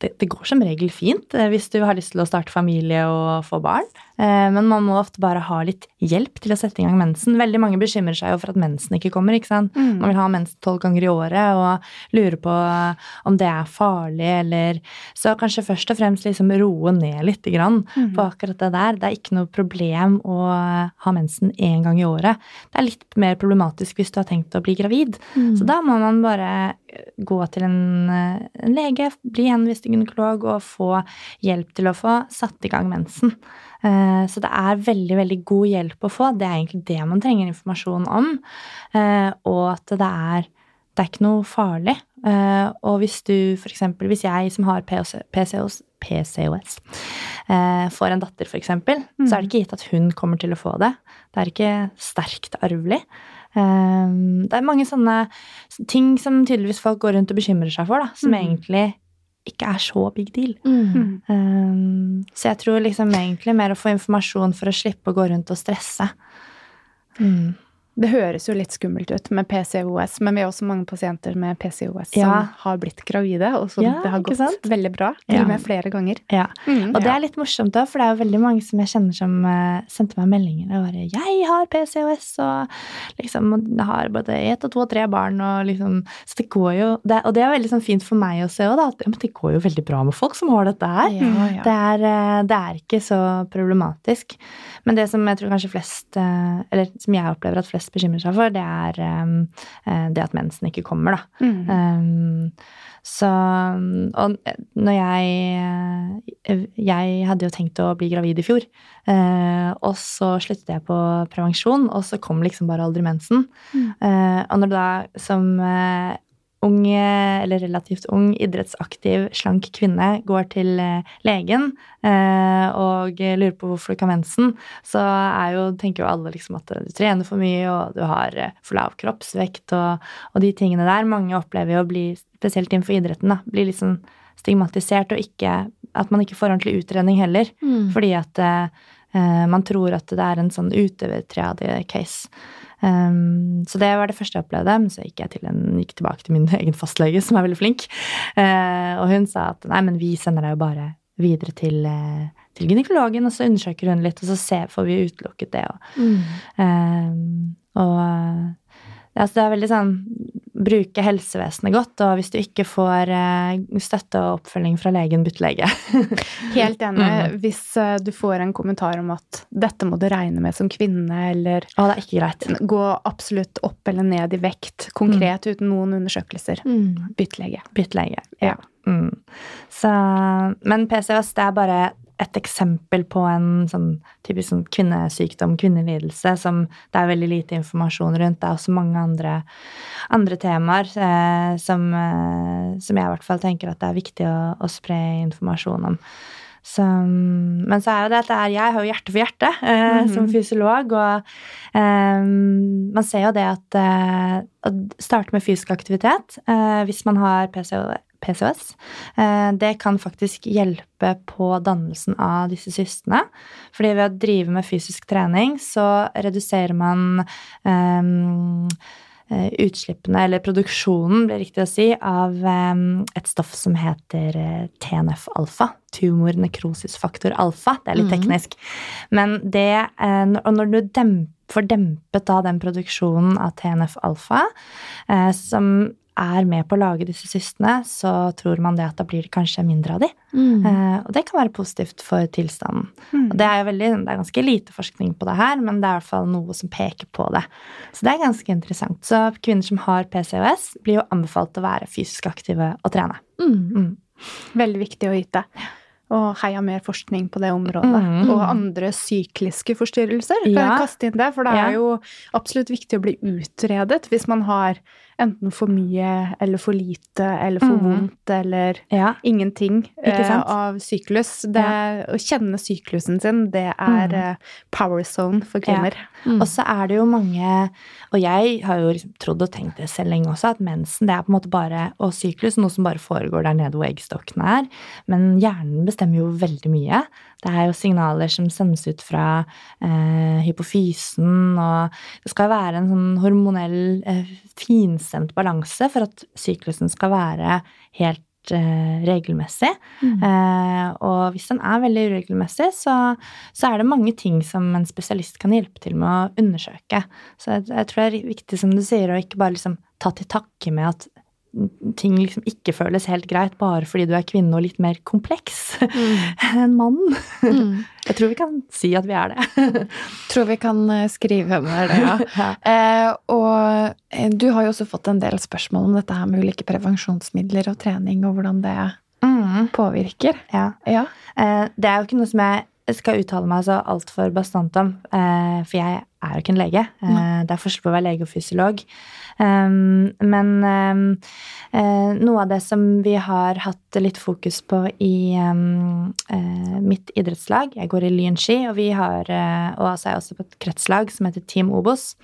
det, det går som regel fint eh, hvis du har lyst til å starte familie og få barn. Eh, Men man må ofte bare ha litt hjelp til å sette i gang mensen. Veldig mange bekymrer seg jo for at mensen ikke kommer. ikke sant? Mm. Man vil ha mensen tolv ganger i året og lurer på om det er farlig, eller Så kanskje først og fremst liksom roe ned litt grann Mm. på akkurat det der. Det er ikke noe problem å ha mensen én gang i året. Det er litt mer problematisk hvis du har tenkt å bli gravid. Mm. Så da må man bare gå til en, eh, en lege, bli henvist til gynekolog og få hjelp til å få satt i gang mensen. Eh, Så det er veldig, veldig god hjelp å få. Det er egentlig det man trenger informasjon om. Eh, Og at det er, det er ikke noe farlig. Eh, Og hvis du eksempel, hvis jeg som har PCOS, PCOS, PCOS får en datter for eksempel, så er det ikke gitt at hun kommer til å få det. Det er ikke sterkt arvelig. Det er mange sånne ting som tydeligvis folk går rundt og bekymrer seg for, da, som mm. egentlig ikke er så big deal. Mm. Um, så jeg tror liksom egentlig mer å få informasjon for å slippe å gå rundt og stresse. Mm. Det høres jo litt skummelt ut med PCOS, men vi har også mange pasienter med PCOS som har blitt gravide, og som Ja, det har gått sant? veldig bra. Til Ja. og med flere ganger. Ja. Mm. Og det er litt morsomt òg, for det er jo veldig mange som jeg kjenner som uh, sendte meg meldinger og bare 'Jeg har PCOS', og liksom har både ett og to og tre barn, og liksom Så det går jo det, Og det er veldig sånn fint for meg å se òg, da, at ja, det går jo veldig bra med folk som har dette her. Ja, ja. Det er, uh, det er ikke så problematisk. Men det som jeg tror kanskje flest uh, Eller som jeg opplever at flest bekymrer seg for, det er um, eh, det at mensen ikke kommer, da. Mm. Um, så Og når jeg eh, Jeg hadde jo tenkt å bli gravid i fjor. Uh, og så sluttet jeg på prevensjon, og så kom liksom bare aldri mensen. Mm. Uh, og når du da som ung, eller relativt ung, idrettsaktiv, slank kvinne går til eh, legen eh, og lurer på hvorfor du ikke har mensen, så jo, tenker jo alle liksom at du trener for mye, og du har eh, for lav kroppsvekt og, og de tingene der. Mange opplever jo å bli, spesielt innenfor idretten, da, bli litt sånn stigmatisert, og ikke, at man ikke får ordentlig utredning heller. Mm. Fordi at man tror at det er en sånn utøvertriade-case. Um, så det var det første jeg opplevde. Men så gikk jeg, til en, gikk tilbake til min egen fastlege, som er veldig flink. Uh, og hun sa at nei, men vi sender deg jo bare videre til, uh, til gynekologen, og så undersøker hun litt, og så ser, får vi utelukket det. Og, Mm. um, og ja, så det er veldig sånn bruke helsevesenet godt, og hvis du ikke får eh, støtte og oppfølging fra legen, bytt lege. Helt enig. Mm. Hvis eh, du får en kommentar om at 'dette må du regne med som kvinne', eller Å, det er ikke greit. 'gå absolutt opp eller ned i vekt', konkret uten noen undersøkelser, Mm. bytt lege. Bytt lege. Ja. Mm. Så, men PCOS det er bare et eksempel på en sånn typisk sånn kvinnesykdom, kvinnelidelse, som det er veldig lite informasjon rundt. Det er også mange andre, andre temaer eh, som, eh, som jeg i hvert fall tenker at det er viktig å, å spre informasjon om. Så, men så er jo det at det er, jeg har jo hjerte for hjerte eh, Mhm. som fysiolog, og eh, man ser jo det at eh, å starte med fysisk aktivitet eh, hvis man har PCO, PCOS, eh, det kan faktisk hjelpe på dannelsen av disse cystene. Fordi ved å drive med fysisk trening så reduserer man eh, utslippene, eller produksjonen, blir det riktig å si, av eh, et stoff som heter eh, TNF-alfa. Tumor nekrosisfaktor alfa. Det er litt Mhm. teknisk. Men det Og når du demper, får dempet da den produksjonen av TNF-alfa, eh, som er med på å lage disse cystene, så tror man det at da blir det kanskje mindre av de. Mm. Eh, og det kan være positivt for tilstanden. Mm. Og det er jo veldig, det er ganske lite forskning på det her, men det er i hvert fall noe som peker på det. Så det er ganske interessant. Så kvinner som har PCOS, blir jo anbefalt å være fysisk aktive og trene. Mm. Mm. Veldig viktig å vite. Og heia mer forskning på det området. Mm. Og andre sykliske forstyrrelser. Kan Ja. jeg kaste inn det? For det Ja. er jo absolutt viktig å bli utredet hvis man har enten for mye eller for lite eller for Mhm. vondt eller Ja. ingenting eh, av syklus. Det, Å kjenne syklusen sin, det er mm. eh, power zone for kvinner. Mm. Og så er det jo mange Og jeg har jo liksom trodd og tenkt det selv lenge også, at mensen det er på en måte bare og syklus noe som bare foregår der nede hvor eggstokkene er. Men hjernen bestemmer jo veldig mye. Det er jo signaler som sendes ut fra eh, hypofysen, og det skal være en sånn hormonell eh, finstemt balanse for at syklusen skal være helt eh, regelmessig. Mm. Eh, og hvis den er veldig uregelmessig, så, så er det mange ting som en spesialist kan hjelpe til med å undersøke. Så jeg, jeg tror det er viktig, som du sier, å ikke bare liksom ta til takke med at ting liksom ikke føles helt greit bare fordi du er kvinne og litt mer kompleks enn mann. Mm. Jeg tror vi kan si at vi er det. Tror vi kan eh, skrive under det, ja. Ja. Eh, og eh, du har jo også fått en del spørsmål om dette her med ulike prevensjonsmidler og trening, og hvordan det Mm, påvirker. ja. Ja. Eh, Det er jo ikke noe som jeg skal uttale meg så altfor bastant om, eh, for jeg er jo ikke en lege. Eh, Det er forskjell på å være lege og fysiolog. Um, Men eh, noe av det som vi har hatt litt fokus på i mitt idrettslag Jeg går i Lynski, og vi har Og altså er jeg også på et kretslag som heter Team Obos.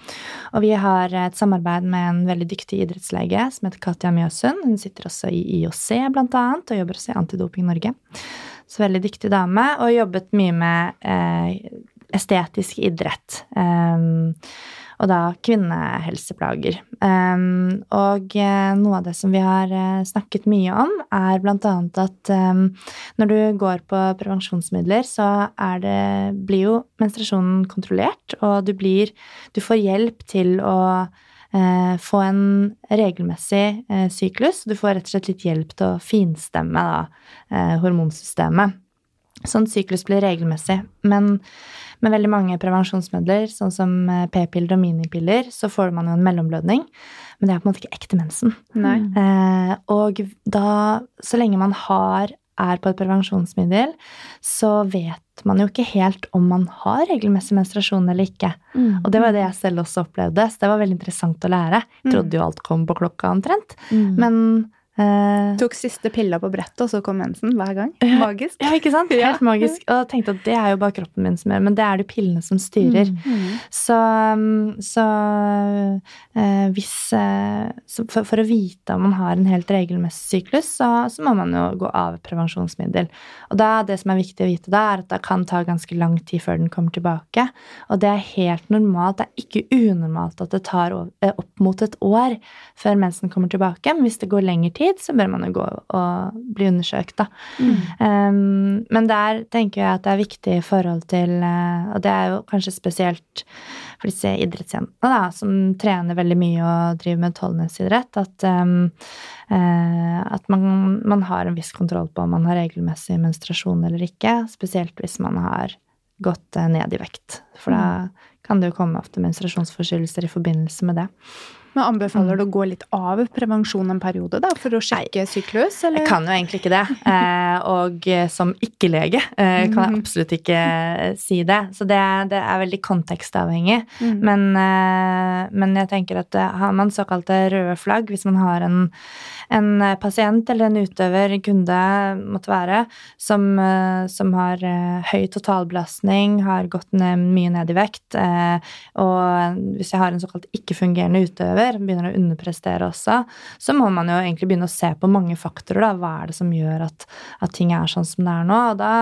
Og vi har et samarbeid med en veldig dyktig idrettslege som heter Katja Mjøsund. Hun sitter også i IOC, blant annet, og jobber også i Antidoping Norge. Så veldig dyktig dame, og jobbet mye med eh, estetisk idrett. Um, og da kvinnehelseplager. Um, og eh, noe av det som vi har eh, snakket mye om, er annet at um, når du går på prevensjonsmidler, så det, blir jo menstruasjonen kontrollert, og du blir Du får hjelp til å få en regelmessig eh, syklus. Du får rett og slett litt hjelp til å finstemme da, eh, hormonsystemet. Sånn syklus blir regelmessig. Men med veldig mange prevensjonsmidler, sånn som eh, p-piller og minipiller, så får man jo en mellomblødning. Men det er på en måte ikke ekte mensen. Nei. Eh, og da, så lenge man har, er på et prevensjonsmiddel, så vet man jo ikke helt om man har regelmessig menstruasjon eller ikke. Mm. Og det var det jeg selv også opplevde, så det var veldig interessant å lære. Jeg Mm. trodde jo alt kom på klokka omtrent, Mm. men eh, Tok siste pilla på brettet, og så kom mensen hver gang. Magisk. Ja, ikke sant? Helt magisk. Og jeg tenkte at det er jo bare kroppen min som gjør men det er det pillene som styrer. Mm. Så, um, så uh, hvis uh, så for, for å vite om man har en helt regelmessig syklus, så, så må man jo gå av prevensjonsmiddel. Og da, det som er viktig å vite da, er at det kan ta ganske lang tid før den kommer tilbake. Og det er helt normalt. Det er ikke unormalt at det tar opp mot et år før mensen kommer tilbake. Men hvis det går lengre tid, så bør man jo gå og bli undersøkt, da. Mm. Um, men der tenker jeg at det er viktig i forhold til eh, Og det er jo kanskje spesielt for disse idrettsjentene da, som trener veldig mye og driver med utholdenhetsidrett, at, um, uh, at man, man har en viss kontroll på om man har regelmessig menstruasjon eller ikke. Spesielt hvis man har gått eh, ned i vekt. For da kan det jo komme ofte menstruasjonsforstyrrelser i forbindelse med det. Men anbefaler du å gå litt av prevensjon en periode, da, for å sjekke syklus? Eller? Jeg kan jo egentlig ikke det. Eh, og eh, som ikke-lege eh, kan jeg absolutt ikke si det. Så det, det er veldig kontekstavhengig. Mm. Men, men jeg tenker at har man såkalte røde flagg, hvis man har en, en eh, pasient eller en utøver, kunde, måtte være, som, eh, som har eh, høy totalbelastning, har gått ned, mye ned i vekt, og hvis jeg har en såkalt ikke-fungerende utøver, begynner å underprestere også, så må man jo egentlig begynne å se på mange faktorer. Da. Hva er det som gjør at, at ting er sånn som det er nå? Og da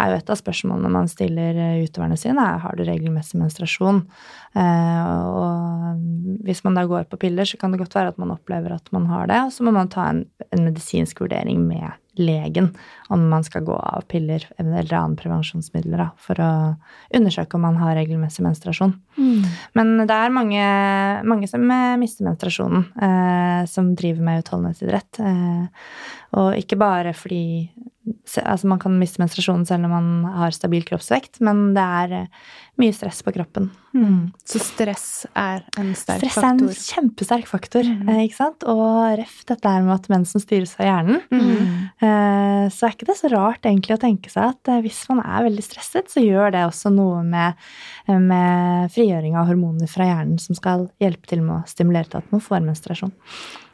er jo et av spørsmålene man stiller utøverne sine, er har du regelmessig menstruasjon. Og hvis man da går på piller, så kan det godt være at man opplever at man har det. Og så må man ta en, en medisinsk vurdering med legen om man skal gå av piller eller andre prevensjonsmidler da, for å undersøke om man har regelmessig menstruasjon. Mm. Men det er mange, mange som eh, mister menstruasjonen, eh, som driver med utholdenhetsidrett. Eh, og ikke bare fordi altså man kan miste menstruasjonen selv om man har stabil kroppsvekt, men det er eh, mye stress på kroppen. Mm. Så stress er en sterk Stress er en kjempesterk faktor, Mhm. eh, ikke sant? Og ref dette her med at mensen styres av hjernen. Mhm. Eh, Så er ikke det så rart egentlig å tenke seg at hvis man er veldig stresset, så gjør det også noe med, med frigjøring av hormoner fra hjernen som skal hjelpe til med å stimulere til at man får menstruasjon.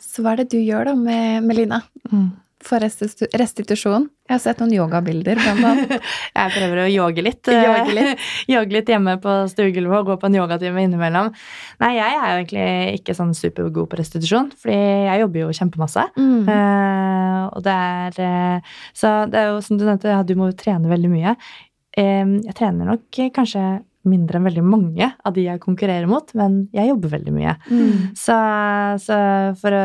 Så hva er det du gjør da med Melina for restitusjon? Jeg har sett noen yogabilder, blant annet. Jeg prøver å yoge litt. Yoge litt. Litt hjemme på stuegulvet og gå på en yogatime innimellom. Nei, jeg er jo egentlig ikke sånn supergod på restitusjon, fordi jeg jobber jo kjempemasse. Mm. Uh, og det er uh, Så det er jo som du nevnte, ja, du må jo trene veldig mye. Uh, jeg trener nok kanskje mindre enn veldig mange av de jeg konkurrerer mot, men jeg jobber veldig mye. Mm. Så, så for å,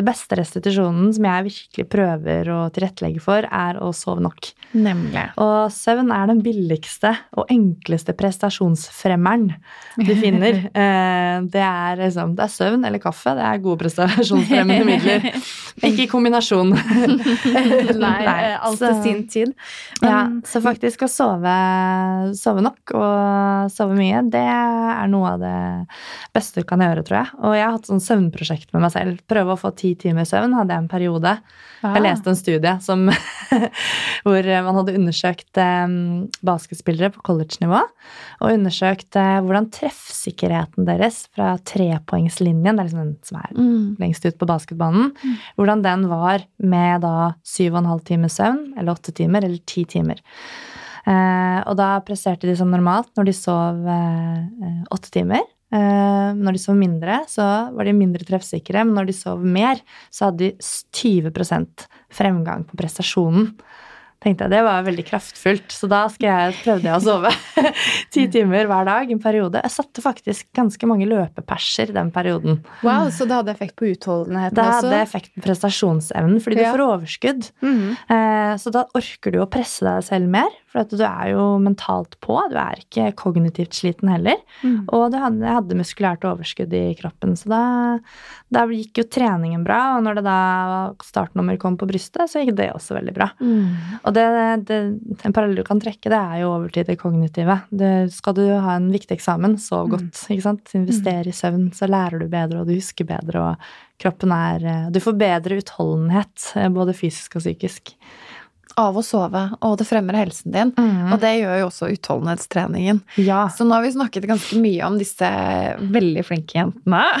det beste restitusjonen som jeg virkelig prøver å tilrettelegge for, er å sove nok. Nemlig. Og søvn er den billigste og enkleste prestasjonsfremmeren du finner. Eh, det, er liksom, det er søvn eller kaffe. Det er gode prestasjonsfremmende midler. Ikke i kombinasjon. Nei, eh, alt til sin tid. Ja, så faktisk å sove, sove nok og sove mye, det er noe av det beste du kan gjøre, tror jeg. Og jeg har hatt sånn søvnprosjekt med meg selv. Prøve å få ti timer søvn hadde jeg en periode. Ah. Jeg leste en studie som, hvor man hadde undersøkt eh, basketspillere på college-nivå. Og undersøkt eh, hvordan treffsikkerheten deres fra trepoengslinjen, det er liksom den som er Mm. lengst ut på basketbanen, hvordan den var med da syv og en halv time søvn, eller åtte timer, eller ti timer. Eh, og da presterte de som normalt når de sov eh, eh, åtte timer. Eh, når de sov mindre, så var de mindre treffsikre, men når de sov mer, så hadde de s- 20 fremgang på prestasjonen. Tenkte jeg, Det var veldig kraftfullt, så da jeg, prøvde jeg å sove ti timer hver dag en periode. Jeg satte faktisk ganske mange løpeperser den perioden. Wow, så det hadde effekt på utholdenheten Det også? hadde effekt på prestasjonsevnen, fordi du får overskudd. Mm -hmm. Så da orker du å presse deg selv mer, for du er jo mentalt på. Du er ikke kognitivt sliten heller. Mm. Og du hadde, hadde muskulært overskudd i kroppen, så da, da gikk jo treningen bra. Og når det da startnummer kom på brystet, så gikk det også veldig bra. Mm. Og det, det, en parallell du kan trekke, det er jo over til det kognitive. Det, skal du ha en viktig eksamen, sov Mm. godt. ikke sant? Investere i søvn, så lærer du bedre, og du husker bedre, og kroppen er eh, Du får bedre utholdenhet, eh, både fysisk og psykisk. Av å sove, og det fremmer helsen din. Og det gjør jo også utholdenhetstreningen. Ja. Så nå har vi snakket ganske mye om disse veldig flinke jentene.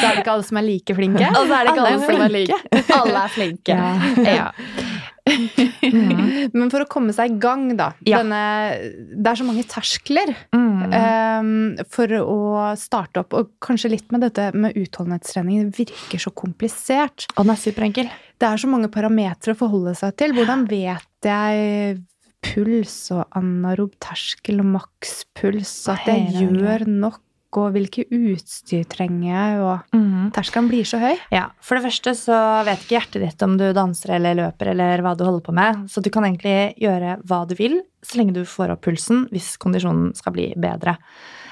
Så er det ikke alle som er like flinke. Og så er det ikke Alle alle, er som er like. Alle er flinke. Ja. Ja. Men for å komme seg i gang, da Ja. denne, Det er så mange terskler Mm. um, for å starte opp. Og kanskje litt med dette med utholdenhetstrening. Det virker så komplisert. Og den er superenkel. Det er så mange parametere å forholde seg til. Hvordan vet jeg puls og anarob terskel og makspuls? At jeg gjør nok? Og hvilke utstyr trenger jeg? Og Mm. terskelen blir så høy. Ja, For det første så vet ikke hjertet ditt om du danser eller løper eller hva du holder på med, så du kan egentlig gjøre hva du vil så lenge du får opp pulsen hvis kondisjonen skal bli bedre.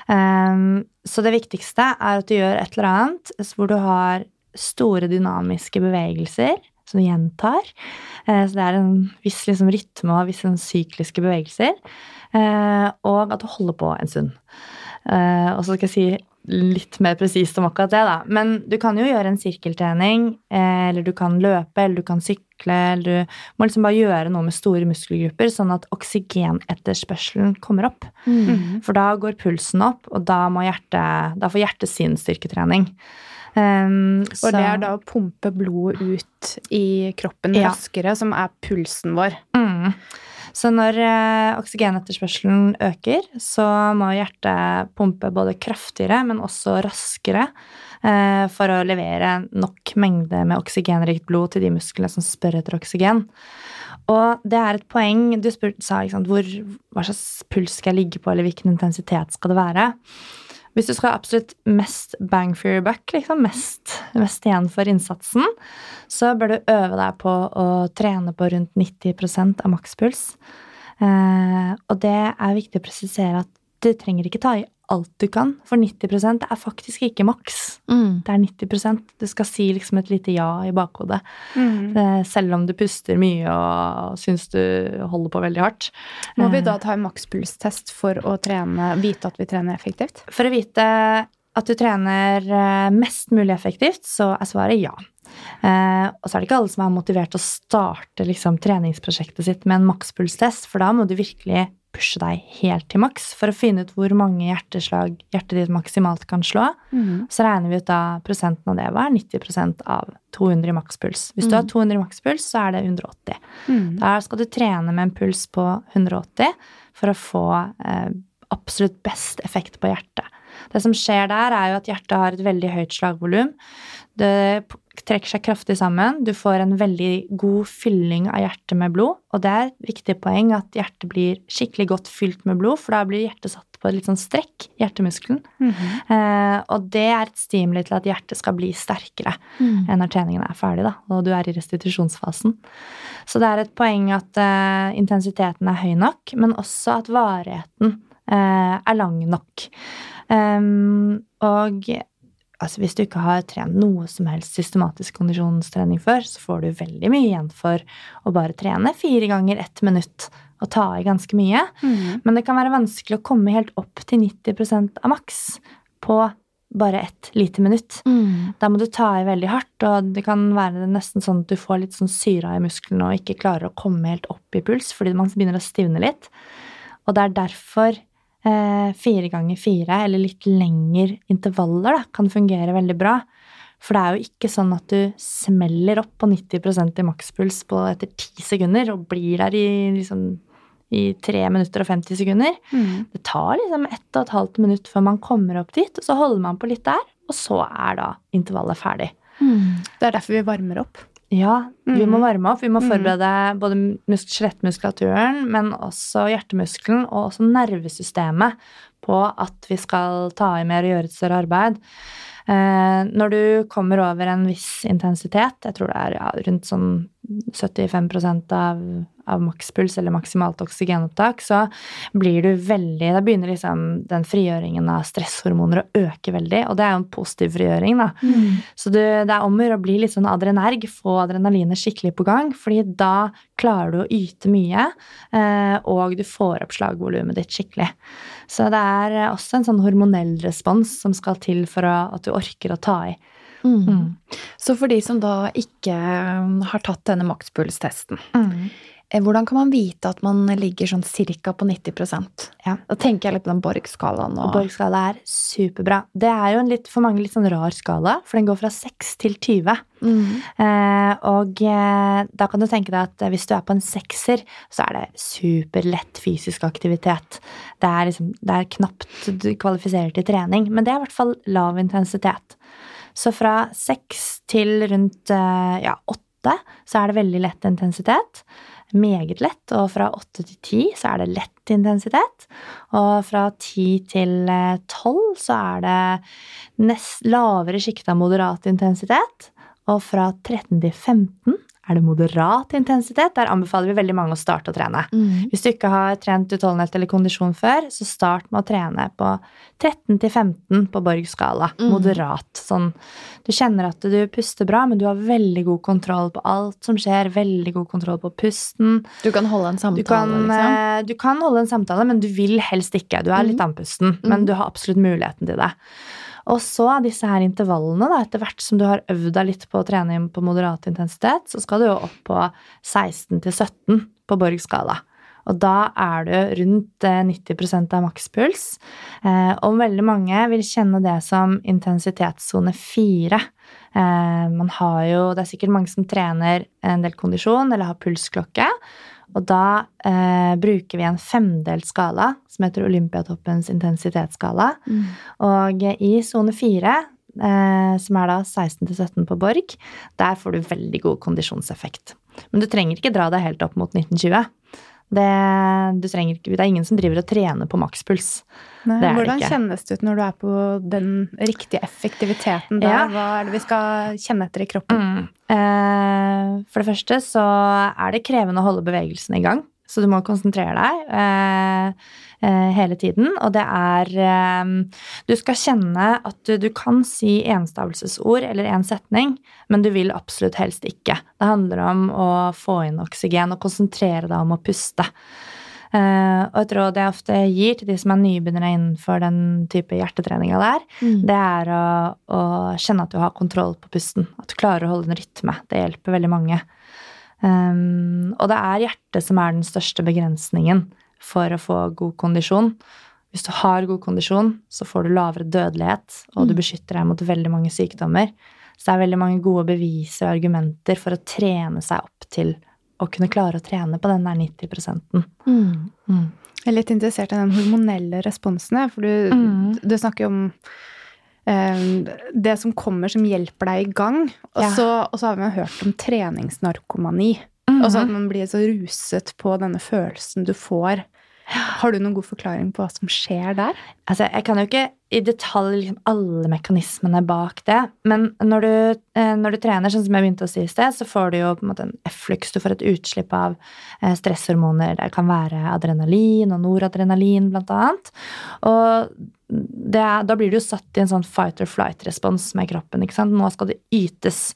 Um, så det viktigste er at du gjør et eller annet hvor du har store dynamiske bevegelser som du gjentar. Eh, Så det er en viss liksom, rytme og visse sånn sykliske bevegelser. Eh, Og at du holder på en stund. Eh, Og så skal jeg si litt mer presist om akkurat det, da. Men du kan jo gjøre en sirkeltrening, eh, eller du kan løpe, eller du kan sykle, eller du må liksom bare gjøre noe med store muskelgrupper, sånn at oksygenetterspørselen kommer opp. For da går pulsen opp, og da, må hjertet, da får hjertet sin styrketrening. Um, Og det er da å pumpe blodet ut i kroppen Ja. raskere, som er pulsen vår. Mm. Så når eh, oksygenetterspørselen øker, så må hjertet pumpe både kraftigere, men også raskere eh, for å levere nok mengde med oksygenrikt blod til de musklene som spør etter oksygen. Og det er et poeng Du spør, sa ikke sant, hvor, hva slags puls skal jeg ligge på, eller hvilken intensitet skal det være. Hvis du skal ha absolutt mest bang for your buck, liksom, mest, mest igjen for innsatsen, så bør du øve deg på å trene på rundt 90% av makspuls. Eh, og det er viktig å presisere at du trenger ikke ta i alt du kan. For 90% er faktisk ikke maks. Mm. Det er 90% Du skal si liksom et lite ja i bakhodet. Mm. Eh, Selv om du puster mye og syns du holder på veldig hardt. Må vi Eh, da ta en makspulstest for å trene, vite at vi trener effektivt? For å vite at du trener eh, mest mulig effektivt, så er svaret ja. Eh, og så er det ikke alle som er motivert til å starte liksom, treningsprosjektet sitt med en makspulstest, for da må du virkelig pushe deg helt til maks for å finne ut hvor mange hjerteslag hjertet ditt maksimalt kan slå. Mm. Så regner vi ut da prosenten av det. Hva er 90% av 200 i makspuls? Hvis du har 200 i makspuls, så er det 180. Mm. Da skal du trene med en puls på 180 for å få eh, absolutt best effekt på hjertet. Det som skjer der, er jo at hjertet har et veldig høyt slagvolum. Det trekker seg kraftig sammen. Du får en veldig god fylling av hjertet med blod. Og det er et viktig poeng at hjertet blir skikkelig godt fylt med blod, for da blir hjertet satt på et litt sånn strekk, hjertemuskelen. Mhm. Eh, og det er et stimuli til at hjertet skal bli sterkere Mm. enn når treningen er ferdig, da, og du er i restitusjonsfasen. Så det er et poeng at eh, intensiteten er høy nok, men også at varigheten er lang nok. Og altså, hvis du ikke har trent noe som helst systematisk kondisjonstrening før, så får du veldig mye igjen for å bare trene fire ganger ett minutt og ta i ganske mye. Mm. Men det kan være vanskelig å komme helt opp til 90% av maks på bare ett lite minutt. Mm. Da må du ta i veldig hardt, og det kan være nesten sånn at du får litt sånn syra i musklene og ikke klarer å komme helt opp i puls fordi man begynner å stivne litt. Og det er derfor eh, fire ganger fire, eller litt lengre intervaller, da, kan fungere veldig bra. For det er jo ikke sånn at du smeller opp på 90% i makspuls på etter ti sekunder og blir der i liksom i 3 minutter og 50 sekunder. Mm. Det tar liksom ett og et halvt minutt før man kommer opp dit, og så holder man på litt der, og så er da intervallet ferdig. Mm. Det er derfor vi varmer opp. Ja, vi må Mhm. varme opp. Vi må Mhm. forberede både mus- skjelettmuskulaturen, men også hjertemuskelen og også nervesystemet på at vi skal ta i mer og gjøre et større arbeid. Eh, når du kommer over en viss intensitet, jeg tror det er ja, rundt sånn 75% av, av makspuls eller maksimalt oksygenopptak, så blir du veldig Da begynner liksom den frigjøringen av stresshormoner å øke veldig, og det er jo en positiv frigjøring, da. Så du, det er om å gjøre å bli litt sånn adrenerg, få adrenalinet skikkelig på gang, fordi da klarer du å yte mye, eh, og du får opp slagvolumet ditt skikkelig. Så det er også en sånn hormonell respons som skal til for å, at du orker å ta i. Mm. Så for de som da ikke um, har tatt denne maktpulstesten, mm. hvordan kan man vite at man ligger sånn cirka på 90 Ja. Da tenker jeg litt på den Borg-skalaen. Og Og, Borg-skala er superbra. Det er jo en litt, for mange litt sånn rar skala, for den går fra 6 til 20. Mm. Eh, og eh, da kan du tenke deg at eh, hvis du er på en sekser, så er det superlett fysisk aktivitet. Det er, liksom, det er knapt du kvalifiserer til trening, men det er i hvert fall lav intensitet. Så fra seks til rundt eh, ja, åtte så er det veldig lett intensitet. Meget lett. Og fra åtte til ti så er det lett intensitet. Og fra ti til eh, tolv så er det nest lavere sjikte av moderat intensitet. Og fra 13 til 15 er det moderat intensitet. Der anbefaler vi veldig mange å starte å trene. Mm. Hvis du ikke har trent utholdenhet eller kondisjon før, så start med å trene på 13 til 15 på Borg-skala. Mm. Moderat. Sånn Du kjenner at du puster bra, men du har veldig god kontroll på alt som skjer. Veldig god kontroll på pusten. Du kan holde en Du samtale, kan, liksom? eh, du kan holde en samtale, men du vil helst ikke. Du er litt andpusten, men du har absolutt muligheten til det. Og så disse her intervallene, da, etter hvert som du har øvd deg litt på å trene på moderat intensitet, så skal du jo opp på 16 til 17 på Borg-skala. Og da er du rundt eh, 90 av makspuls. Eh, og veldig mange vil kjenne det som intensitetssone 4. Eh, man har jo, det er sikkert mange som trener en del kondisjon eller har pulsklokke. Og da eh, bruker vi en femdelt skala som heter Olympiatoppens intensitetsskala. Mm. Og i sone 4, eh, som er da 16-17 på Borg, der får du veldig god kondisjonseffekt. Men du trenger ikke dra deg helt opp mot 1920. Det, du ikke, det er ingen som driver og trener på makspuls. Nei, Det er det Hvordan ikke. kjennes det ut når du er på den riktige effektiviteten da? Ja. Hva er det vi skal kjenne etter i kroppen? Eh, for det første så er det krevende å holde bevegelsen i gang. så du må konsentrere deg eh, eh, hele tiden. Og det er eh, Du skal kjenne at du, du kan si enstavelsesord eller en setning, men du vil absolutt helst ikke. Det handler om å få inn oksygen og konsentrere deg om å puste. Uh, og et råd jeg ofte gir til de som er nybegynnere innenfor den type hjertetreninga der, mm. det er å, å, kjenne at du har kontroll på pusten. At du klarer å holde en rytme. Det hjelper veldig mange. Um, og det er hjertet som er den største begrensningen for å få god kondisjon. Hvis du har god kondisjon, så får du lavere dødelighet, og du mm. beskytter deg mot veldig mange sykdommer. Så det er veldig mange gode bevis og argumenter for å trene seg opp til å kunne klare å trene på den der 90 mm. mm. Jeg er litt interessert i den hormonelle responsen, for du, mm. du snakker jo om eh, det som kommer som hjelper deg i gang. Og, ja. så, og så, har vi hørt om treningsnarkomani. Mm. så at man blir så ruset på denne følelsen du får har du noen god forklaring på hva som skjer der? Altså, jeg kan jo ikke i detalj liksom, alle mekanismene bak det. Men når du, eh, når du, trener, sånn som jeg begynte å si i sted, så får du jo på en måte en efflux. Du får et utslipp av eh, stresshormoner. Det kan være adrenalin og noradrenalin, blant annet. Og er, da blir du jo satt i en sånn fight or flight-respons med kroppen. ikke sant? Nå skal det ytes.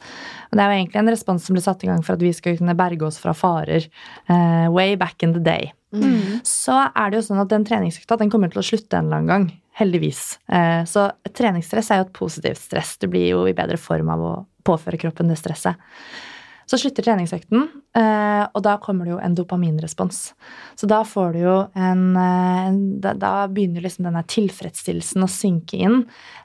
Og det er jo egentlig en respons som ble satt i gang for at vi skal kunne berge oss fra farer. Uh, way back in the day. Mm. Så er det jo sånn at den treningsøkta den kommer til å slutte en eller annen gang. Heldigvis. Uh, så treningsstress er jo et positivt stress. Du blir jo i bedre form av å påføre kroppen det stresset. Så slutter treningsøkten, eh, og da kommer det jo en dopaminrespons. Så da får du jo en, uh, Da begynner liksom denne tilfredsstillelsen å synke inn.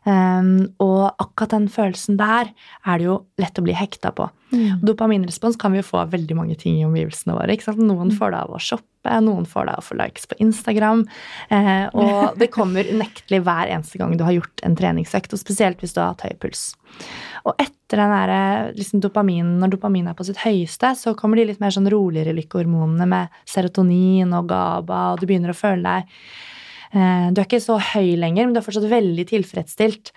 Um, og akkurat den følelsen der er det jo lett å bli hekta på. Mm. Dopaminrespons kan vi jo få av veldig mange ting i omgivelsene våre. Noen får det av å shoppe, noen får det av å få likes på Instagram. Uh, og det kommer unektelig hver eneste gang du har gjort en treningsøkt, og spesielt hvis du har hatt høy puls. Og etter den der, liksom dopamin, når dopamin er på sitt høyeste, så kommer de litt mer sånn roligere lykkehormonene med serotonin og GABA, og du begynner å føle deg eh, Du er ikke så høy lenger, men du er fortsatt veldig tilfredsstilt.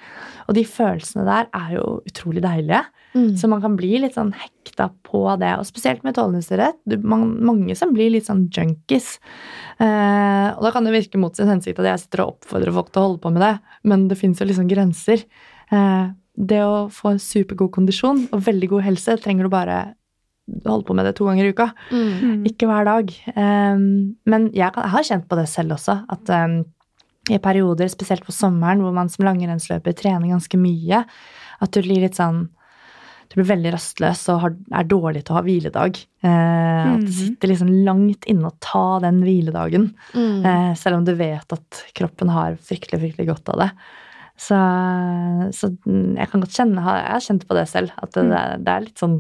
Og de følelsene der er jo utrolig deilige. Mm. Så man kan bli litt sånn hekta på det. Og spesielt med utholdenhetsidrett. Mange som blir litt sånn junkies. Eh, og da kan det virke mot sin hensikt at jeg sitter og oppfordrer folk til å holde på med det, men det fins jo liksom grenser. Eh, det å få supergod kondisjon og veldig god helse trenger du bare holde på med det to ganger i uka. Mm. Ikke hver dag. Um, men jeg, jeg, har kjent på det selv også. At um, i perioder, spesielt på sommeren, hvor man som langrennsløper trener ganske mye, at du blir litt sånn du blir veldig rastløs og har, er dårlig til å ha hviledag. Uh, mm. At det sitter liksom langt inne å ta den hviledagen. Mm. uh, selv om du vet at kroppen har fryktelig, fryktelig godt av det. Så, så, jeg kan godt kjenne Jeg har kjent på det selv, at det, mm. det er litt sånn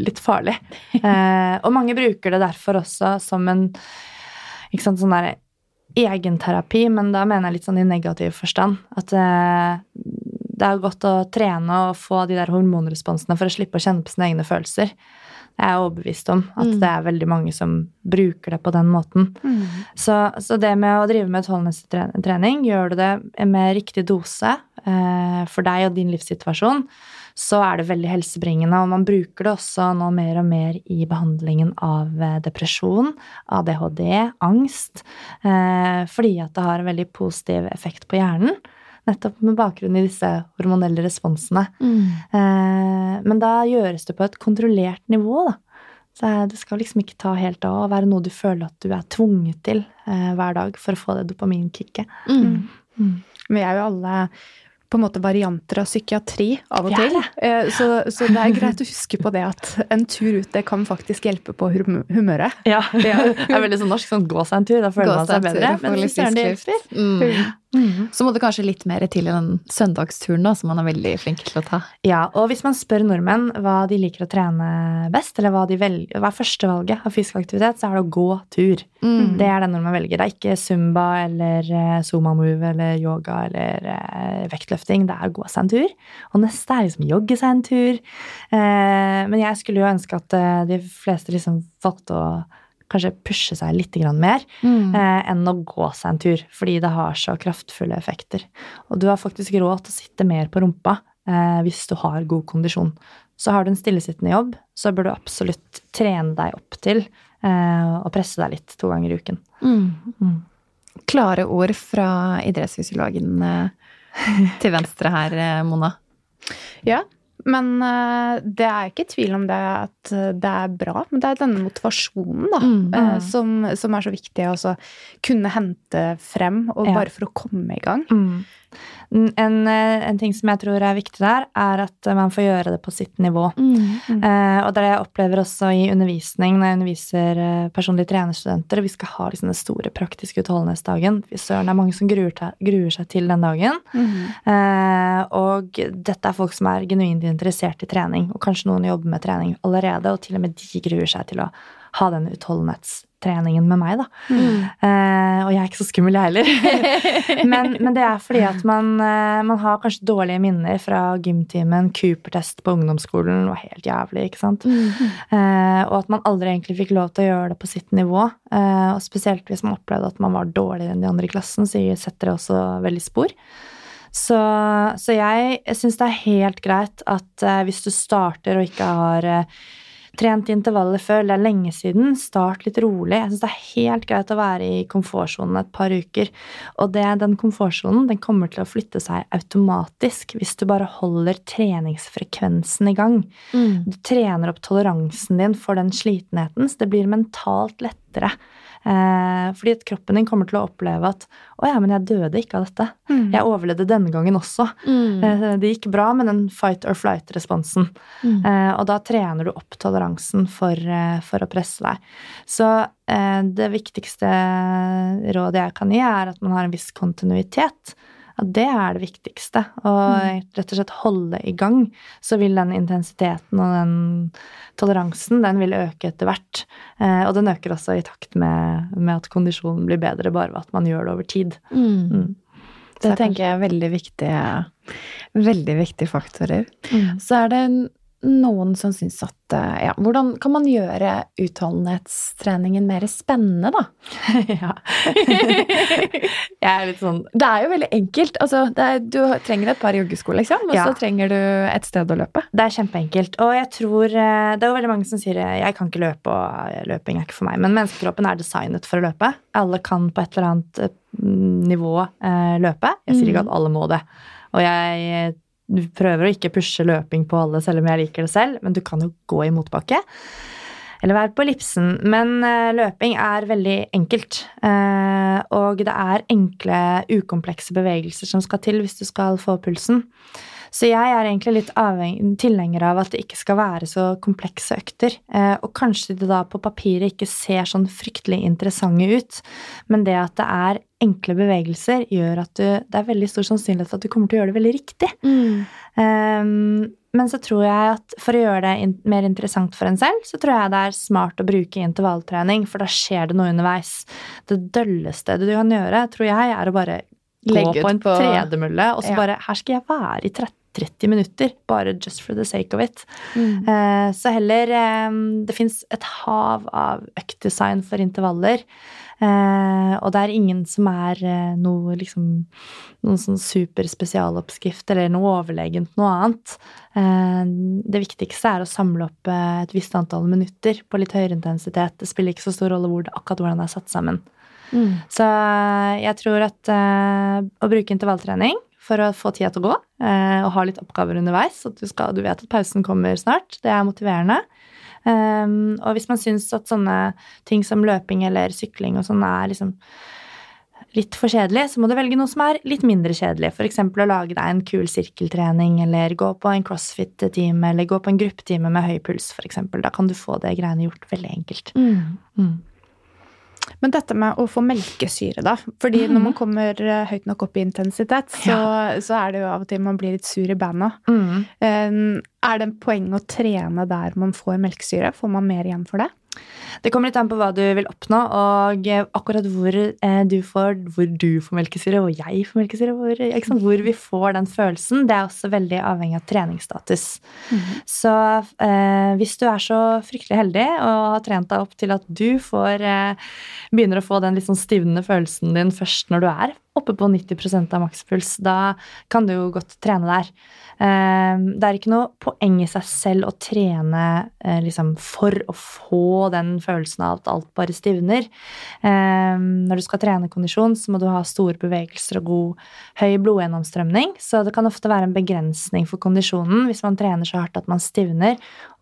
litt farlig. Eh, og mange bruker det derfor også som en ikke sant, sånn der egenterapi, men da mener jeg litt sånn i negativ forstand. At eh, det er godt å trene og få de der hormonresponsene for å slippe å kjenne på sine egne følelser. Jeg er overbevist om at mm. det er veldig mange som bruker det på den måten. Mm. Så, så, det med å drive med utholdenhetstrening, gjør du det med riktig dose eh, for deg og din livssituasjon, så er det veldig helsebringende. Og man bruker det også nå mer og mer i behandlingen av eh, depresjon, ADHD, angst, eh, fordi at det har en veldig positiv effekt på hjernen. Nettopp med bakgrunn i disse hormonelle responsene. Mm. Eh, men da gjøres det på et kontrollert nivå, da. Så det skal liksom ikke ta helt av og være noe du føler at du er tvunget til hver dag for å få det dopaminkicket. Mm. Mm. Vi er jo alle på en måte varianter av psykiatri av og til. Ja. Så, så, det er greit å huske på det at en tur ut det kan faktisk hjelpe på humøret. Ja, det er veldig sånn norsk. sånn Gå seg en tur, da føler man seg bedre. Men det hjelper. Mm. Mm. Så må det kanskje litt mer til i den søndagsturen da, som man er veldig flink til å ta. Ja, og hvis man spør nordmenn hva de liker å trene best, eller hva, de velger, hva er førstevalget av fysisk aktivitet, så er det å gå tur. Mm. Det er det nordmenn velger. Det er ikke zumba eller uh, eller yoga eller uh, vektløfting. Det er å gå seg en tur. Og neste er liksom jogge seg en tur. Uh, men jeg skulle jo ønske at de fleste liksom valgte å kanskje pushe seg litt mer mm. eh, enn å gå seg en tur, fordi det har så kraftfulle effekter. Og du har faktisk råd til å sitte mer på rumpa eh, hvis du har god kondisjon. så har du en stillesittende jobb, så bør du absolutt trene deg opp til eh, å presse deg litt to ganger i uken. Mm. Klare ord fra idrettsfysiologen eh, til venstre her, eh, Mona. Ja, men uh, det er ikke tvil om det at det er bra. Men det er denne motivasjonen da, Mm. uh, som, som er så viktig å kunne hente frem, og Ja. bare for å komme i gang. Mm. En, eh, en ting som jeg tror er viktig der, er at man får gjøre det på sitt nivå. Mm. Eh, og det er det jeg opplever også i undervisning når jeg underviser eh, personlige trenerstudenter. Vi skal ha liksom den store praktiske utholdenhetsdagen. Søren, det er mange som gruer, til, gruer seg til den dagen. Eh, og dette er folk som er genuint interessert i trening, og kanskje noen jobber med trening allerede, og til og med de gruer seg til å ha den utholdenhetstreningen med meg, da. Eh, og jeg er ikke så skummel, jeg heller. men, men det er fordi at man, eh, man har kanskje dårlige minner fra gymtimen, Cooper-test på ungdomsskolen var helt jævlig, ikke sant. Eh, og at man aldri egentlig fikk lov til å gjøre det på sitt nivå. Eh, og spesielt hvis man opplevde at man var dårligere enn de andre i klassen, så setter det også veldig spor. Så, så jeg syns det er helt greit at hvis du starter og ikke har trent intervallet før, det er lenge siden, start litt rolig. Jeg syns det er helt greit å være i komfortsonen et par uker. Og det, den komfortsonen den kommer til å flytte seg automatisk hvis du bare holder treningsfrekvensen i gang. Mm. Du trener opp toleransen din for den slitenheten, så det blir mentalt lettere. Eh, fordi at kroppen din kommer til å oppleve at 'Å ja, men jeg døde ikke av dette'. Mm. Jeg overlevde denne gangen også. Mm. Eh, det gikk bra med den fight or flight-responsen. Mm. Eh, og da trener du opp toleransen for, for å presse deg. Så eh, det viktigste rådet jeg kan gi, er at man har en viss kontinuitet. At det er det viktigste. Og rett og slett holde i gang. Så vil den intensiteten og den toleransen, den vil øke etter hvert. Eh, og den øker også i takt med, med at kondisjonen blir bedre, bare ved at man gjør det over tid. Mm. Mm. Det tenker jeg er veldig viktige, veldig viktige faktorer. Mm. Så er det noen som syns at eh, ja, Hvordan kan man gjøre utholdenhetstreningen mer spennende, da? ja. jeg er litt sånn Det er jo veldig enkelt. Altså, det er, du trenger et par joggesko, liksom, og Ja. så trenger du et sted å løpe. Det er kjempeenkelt. Og jeg tror eh, Det er jo veldig mange som sier eh, jeg kan ikke løpe, og løping er ikke for meg. Men menneskekroppen er designet for å løpe. Alle kan på et eller annet nivå eh, løpe. Jeg sier ikke at alle må det. Og jeg eh, prøver å ikke pushe løping på alle, selv om jeg liker det selv. Men du kan jo gå i motbakke. Eller være på ellipsen. Men eh, løping er veldig enkelt. Eh, og det er enkle, ukomplekse bevegelser som skal til hvis du skal få pulsen. Så jeg er egentlig litt tilhenger av at det ikke skal være så komplekse økter. Eh, og kanskje det da på papiret ikke ser sånn fryktelig interessante ut, men det at det er enkle bevegelser, gjør at du, det er veldig stor sannsynlighet for at du kommer til å gjøre det veldig riktig. Um, men så tror jeg at for å gjøre det mer interessant for en selv, så tror jeg det er smart å bruke intervalltrening, for da skjer det noe underveis. Det dølleste du kan gjøre, tror jeg, er å bare gå Legge ut på en på- tredemølle, og så Ja. bare Her skal jeg være i 30 30 minutter, bare just for the sake of it. Mm. Eh, så heller eh, Det fins et hav av øktdesign for intervaller. Eh, og det er ingen som er noe liksom Noen sånn super spesialoppskrift eller noe overlegent noe annet. Det viktigste er å samle opp et visst antall minutter på litt høyere intensitet. Det spiller ikke så stor rolle hvor det, akkurat hvordan det er satt sammen. Mm. Så jeg tror at å bruke intervalltrening for å få tida til å gå, eh, og ha litt oppgaver underveis, at du, skal, du vet at pausen kommer snart, det er motiverende. Um, og hvis man syns at sånne ting som løping eller sykling og sånn er liksom litt for kjedelig, så må du velge noe som er litt mindre kjedelig. F.eks. å lage deg en kul sirkeltrening, eller gå på en crossfit-time, eller gå på en gruppetime med høy puls, f.eks. Da kan du få det greiene gjort veldig enkelt. Mm. Mm. Men dette med å få melkesyre, da. Fordi når man kommer eh, høyt nok opp i intensitet, så, så er det jo av og til man blir litt sur i banda. Mm. Eh, Er det en poeng å trene der man får melkesyre? Får man mer igjen for det? Det kommer litt an på hva du vil oppnå, og akkurat hvor eh, du får, hvor du får melkesyre, og jeg får melkesyre, hvor, hvor vi får den følelsen, det er også veldig avhengig av treningsstatus. Så eh, hvis du er så fryktelig heldig og har trent deg opp til at du får, eh, begynner å få den litt sånn stivnende følelsen din først når du er oppe på 90% av makspuls. Da kan du jo godt trene der. Eh, det er ikke noe poeng i seg selv å trene eh, liksom, for å få den følelsen av at alt bare stivner. Når du skal trene kondisjon, så må du ha store bevegelser og god, høy blodgjennomstrømning. Så det kan ofte være en begrensning for kondisjonen hvis man trener så hardt at man stivner,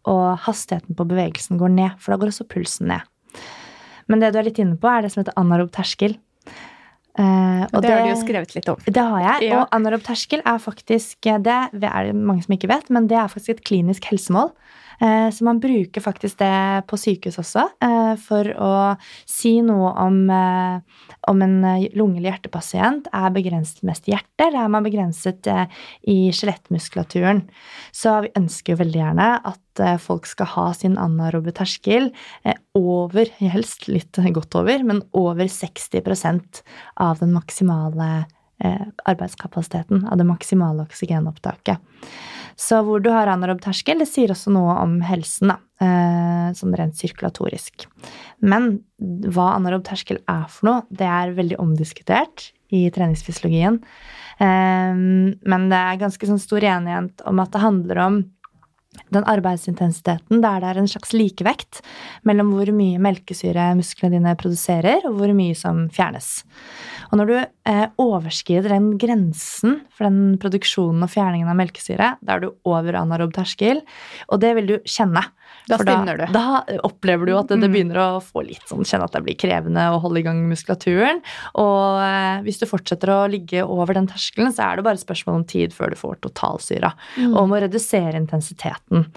og hastigheten på bevegelsen går ned, for da går også pulsen ned. Men det du er litt inne på, er det som heter anarob terskel. Uh, og det, det har du jo skrevet litt om. Det har jeg. Ja. Og anarob terskel er faktisk Det er det mange som ikke vet, men det er faktisk et klinisk helsemål. Uh, så man bruker faktisk det på sykehus også uh, for å si noe om om en lunge- eller hjertepasient er begrenset mest i hjertet, eller er man begrenset i skjelettmuskulaturen. Så vi ønsker jo veldig gjerne at Eh, folk skal ha sin anarobe terskel eh, over, helst litt godt over, men over 60% av den maksimale eh, arbeidskapasiteten, av det maksimale oksygenopptaket. Så hvor du har anarob terskel, det sier også noe om helsen, da, sånn rent sirkulatorisk. Men hva anarob terskel er for noe, det er veldig omdiskutert i treningsfysiologien. Men det er ganske sånn stor enighet om at det handler om den arbeidsintensiteten der det er en slags likevekt mellom hvor mye melkesyre musklene dine produserer, og hvor mye som fjernes. Og når du eh, overskrider den grensen for den produksjonen og fjerningen av melkesyre, da er du over anarob terskel, og det vil du kjenne. Da stivner du. Da opplever du at det, det, mm. begynner å få litt sånn, kjenne at det blir krevende å holde i gang muskulaturen. Og eh, hvis du fortsetter å ligge over den terskelen, så er det bare spørsmål om tid før du får totalsyra. Mm. Og å redusere intensiteten.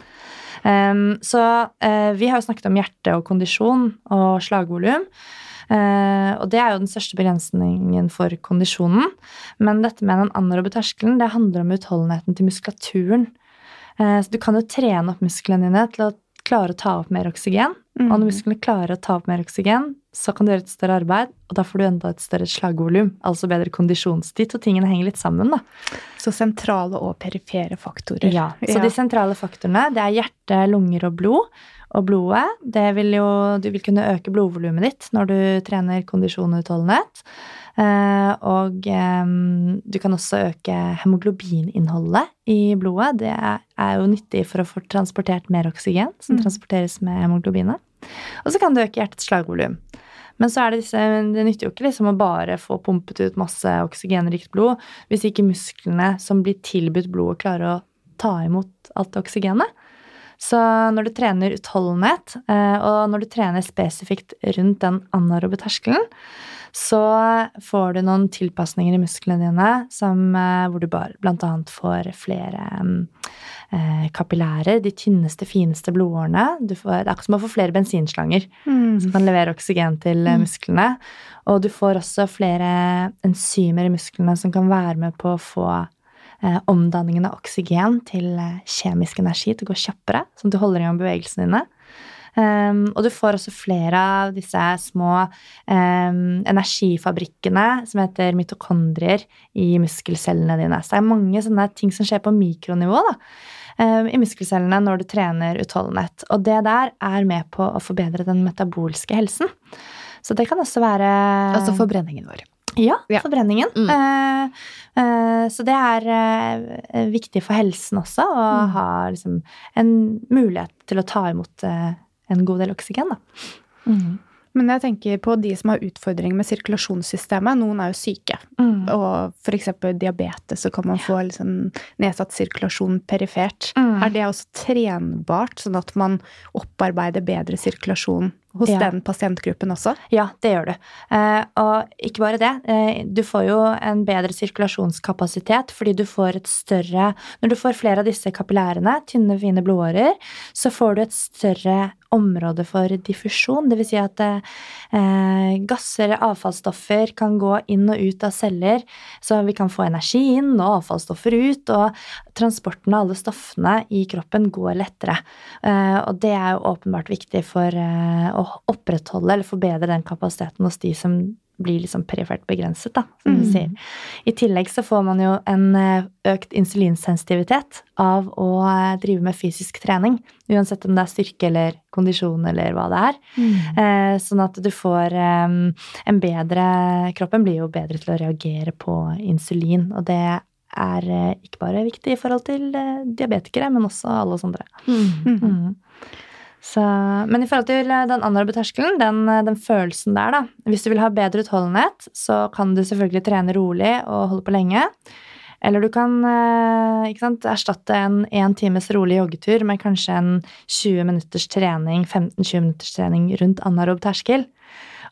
Um, så uh, vi har jo snakket om hjerte og kondisjon og slagvolum. Uh, og det er jo den største begrensningen for kondisjonen. Men dette med den anarobe terskelen, det handler om utholdenheten til muskulaturen. Uh, så du kan jo trene opp musklene dine til å klare å ta opp mer oksygen. Mm. Og når musklene klarer å ta opp mer oksygen, så kan du gjøre et større arbeid, og da får du enda et større slagvolum, altså bedre kondisjonstid, og tingene henger litt sammen, da. Så sentrale og perifere faktorer. Ja. Så ja. de sentrale faktorene, det er hjerte, lunger og blod. Og blodet, det vil jo Du vil kunne øke blodvolumet ditt når du trener kondisjon og utholdenhet. Eh, og du kan også øke hemoglobininnholdet i blodet. Det er jo nyttig for å få transportert mer oksygen, som mm. transporteres med hemoglobinet. Og så kan det øke hjertets slagvolum. Men så er det, disse, det nytter jo ikke liksom å bare få pumpet ut masse oksygenrikt blod hvis ikke musklene som blir tilbudt blodet, klarer å ta imot alt oksygenet. Så når du trener utholdenhet, eh, og når du trener spesifikt rundt den anarobe terskelen, så får du noen tilpasninger i musklene dine som, eh, hvor du bl.a. får flere eh, kapillærer, de tynneste, fineste blodårene. Får, det er akkurat som å få flere bensinslanger mm. som kan levere oksygen til mm. musklene. Og du får også flere enzymer i musklene som kan være med på å få omdanningen av oksygen til eh, kjemisk energi til å gå kjappere, sånn at du holder igjen bevegelsene dine. Um, og du får også flere av disse små um, energifabrikkene som heter mitokondrier i muskelcellene dine. Så det er mange sånne ting som skjer på mikronivå da, um, i muskelcellene når du trener utholdenhet. Og det der er med på å forbedre den metabolske helsen. Så det kan også være Altså forbrenningen vår. Ja, ja. forbrenningen. Mm. Uh, uh, så det er uh, viktig for helsen også å mm. ha liksom, en mulighet til å ta imot en god del oksygen. Da. Mm. Men jeg tenker på de som har utfordringer med sirkulasjonssystemet. Noen er jo syke. Mm. Og f.eks. diabetes, så kan man få liksom nedsatt sirkulasjon perifert. Mm. Er det også trenbart, sånn at man opparbeider bedre sirkulasjon hos ja. den pasientgruppen også? Ja, det gjør du. Eh, og ikke bare det. Eh, du får jo en bedre sirkulasjonskapasitet fordi du får et større Når du får flere av disse kapillærene, tynne, fine blodårer, så får du et større område for diffusjon. Dvs. Si at eh, gasser avfallsstoffer kan gå inn og ut av celler, så vi kan få energi inn og avfallsstoffer ut, og transporten av alle stoffene i kroppen går lettere. Eh, og det er jo åpenbart viktig for eh, å opprettholde eller forbedre den kapasiteten hos de som blir liksom perifert begrenset, da, som du Mm. sier. I tillegg så får man jo en eh, økt insulinsensitivitet av å eh, drive med fysisk trening. Uansett om det er styrke eller kondisjon eller hva det er. Eh, sånn at du får eh, en bedre Kroppen blir jo bedre til å reagere på insulin, og det er eh, ikke bare viktig i forhold til eh, diabetikere, men også alle oss andre. Mm. Mm. Så, men i forhold til eh, den anaerobe terskelen, den, eh, den følelsen der, da Hvis du vil ha bedre utholdenhet, så kan du selvfølgelig trene rolig og holde på lenge. Eller du kan eh, sant, erstatte en én times rolig joggetur med kanskje en 20 minutters trening, 15-20 minutters trening rundt anaerob terskel.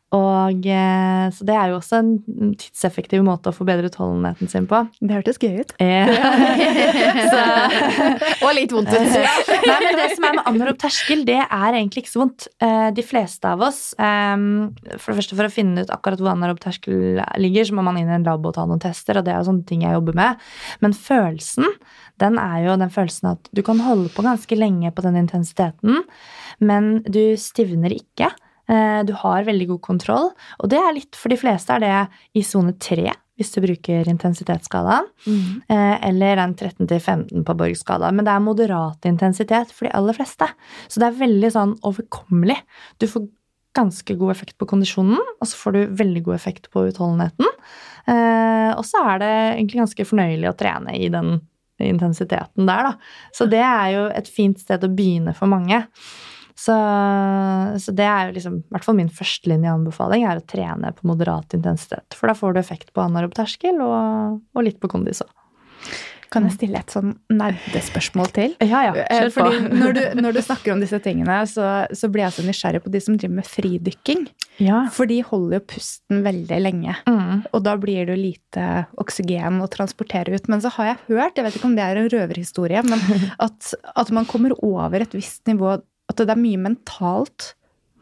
Og, eh, så det er jo også en tidseffektiv måte å forbedre utholdenheten sin på. Det hørtes gøy ut. så, Og litt vondt ut. Nei, men det som er med anorop terskel, det er egentlig ikke så vondt. Eh, De fleste av oss eh, For det første, for å finne ut akkurat hvor anorop terskel ligger, så må man inn i en lab og ta noen tester, og det er jo sånne ting jeg jobber med. Men følelsen, den er jo den følelsen at du kan holde på ganske lenge på den intensiteten, men du stivner ikke. Eh, Du har veldig god kontroll, og det er litt for de fleste er det i sone 3, hvis du bruker intensitetsskalaen. mm. eller den 13-15 på Borg-skala. Men det er moderat intensitet for de aller fleste. Så det er veldig sånn overkommelig. Du får ganske god effekt på kondisjonen, og så får du veldig god effekt på utholdenheten. Eh, og så er det egentlig ganske fornøyelig å trene i den intensiteten der, da. Så det er jo et fint sted å begynne for mange. Så, så det er jo liksom, i hvert fall min førstelinjeanbefaling er å trene på moderat intensitet. For da får du effekt på anaerob terskel og, og litt på kondis òg. Kan jeg stille et sånn nerdespørsmål til? Ja, ja, Eh, kjør på. Fordi når du, når du snakker om disse tingene, så, så blir jeg så nysgjerrig på de som driver med fridykking. Ja. For de holder jo pusten veldig lenge. Mm. Og da blir det jo lite oksygen å transportere ut. Men så har jeg hørt, jeg vet ikke om det er en røverhistorie, men at, at man kommer over et visst nivå At det er mye mentalt.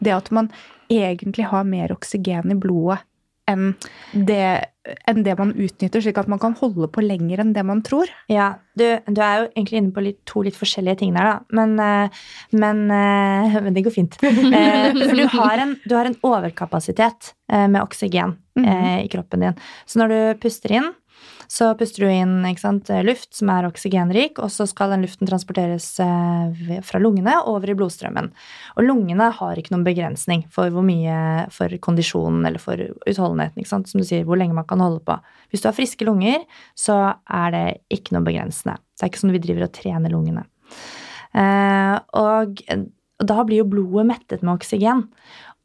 Det at man egentlig har mer oksygen i blodet enn det, enn det man utnytter, slik at man kan holde på lenger enn det man tror. Ja, du, du er jo egentlig inne på litt, to litt forskjellige ting der, da. Men, eh, men, eh, men det går fint. Eh, For du har en, du har en overkapasitet med oksygen eh, i kroppen din. Så når du puster inn, så puster du inn sant, luft som er oksygenrik, og så skal den luften transporteres eh, fra lungene over i blodstrømmen. Og lungene har ikke noen begrensning for hvor mye for kondisjonen eller for utholdenheten. Som du sier, hvor lenge man kan holde på. Hvis du har friske lunger, så er det ikke noe begrensende. Det er ikke sånn vi driver og trener lungene. Eh, og da blir jo blodet mettet med oksygen.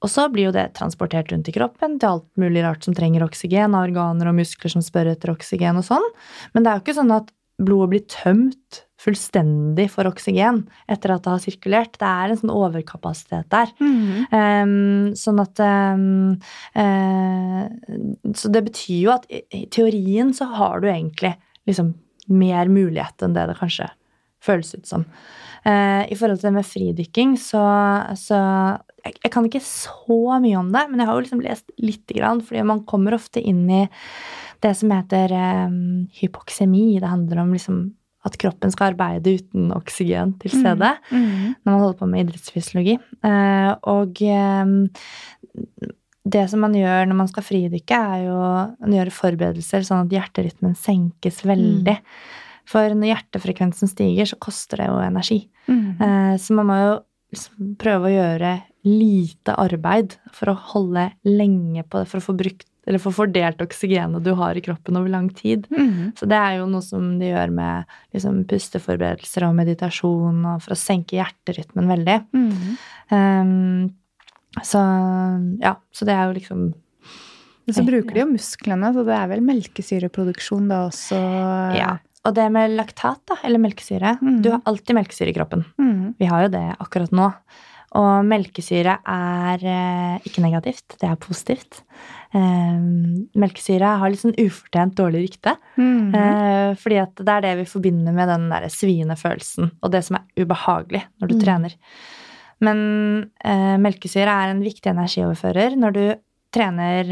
Og så blir jo det transportert rundt i kroppen til alt mulig rart som trenger oksygen, av organer og muskler som spør etter oksygen og sånn. Men det er jo ikke sånn at blodet blir tømt fullstendig for oksygen etter at det har sirkulert. Det er en sånn overkapasitet der. Ehm, sånn at um, uh, Så det betyr jo at i, i teorien så har du egentlig liksom mer mulighet enn det det kanskje føles ut som. Eh, I forhold til det med fridykking, så, så jeg, jeg kan ikke så mye om det, men jeg har jo liksom lest lite grann, fordi man kommer ofte inn i det som heter eh, hypoksemi. Det handler om liksom at kroppen skal arbeide uten oksygen til stede når man holder på med idrettsfysiologi. Eh, og eh, det som man gjør når man skal fridykke, er jo å gjøre forberedelser sånn at hjerterytmen senkes veldig. For når hjertefrekvensen stiger, så koster det jo energi. Eh, så man må jo liksom prøve å gjøre lite arbeid for å holde lenge på det, for å få brukt eller få fordelt oksygenet du har i kroppen over lang tid. Så det er jo noe som de gjør med liksom, pusteforberedelser og meditasjon og for å senke hjerterytmen veldig. Um, så ja, så det er jo liksom Men så bruker de jo musklene, så det er vel melkesyreproduksjon da også? Ja. Og det med laktat, da, eller melkesyre Mm. Du har alltid melkesyre i kroppen. Mm. Vi har jo det akkurat nå. Og melkesyre er eh, ikke negativt, det er positivt. Eh, melkesyre har litt sånn ufortjent dårlig rykte. Mm. Eh, fordi at det er det vi forbinder med den der sviende følelsen, og det som er ubehagelig når du Mm. trener. Men eh, melkesyre er en viktig energioverfører når du trener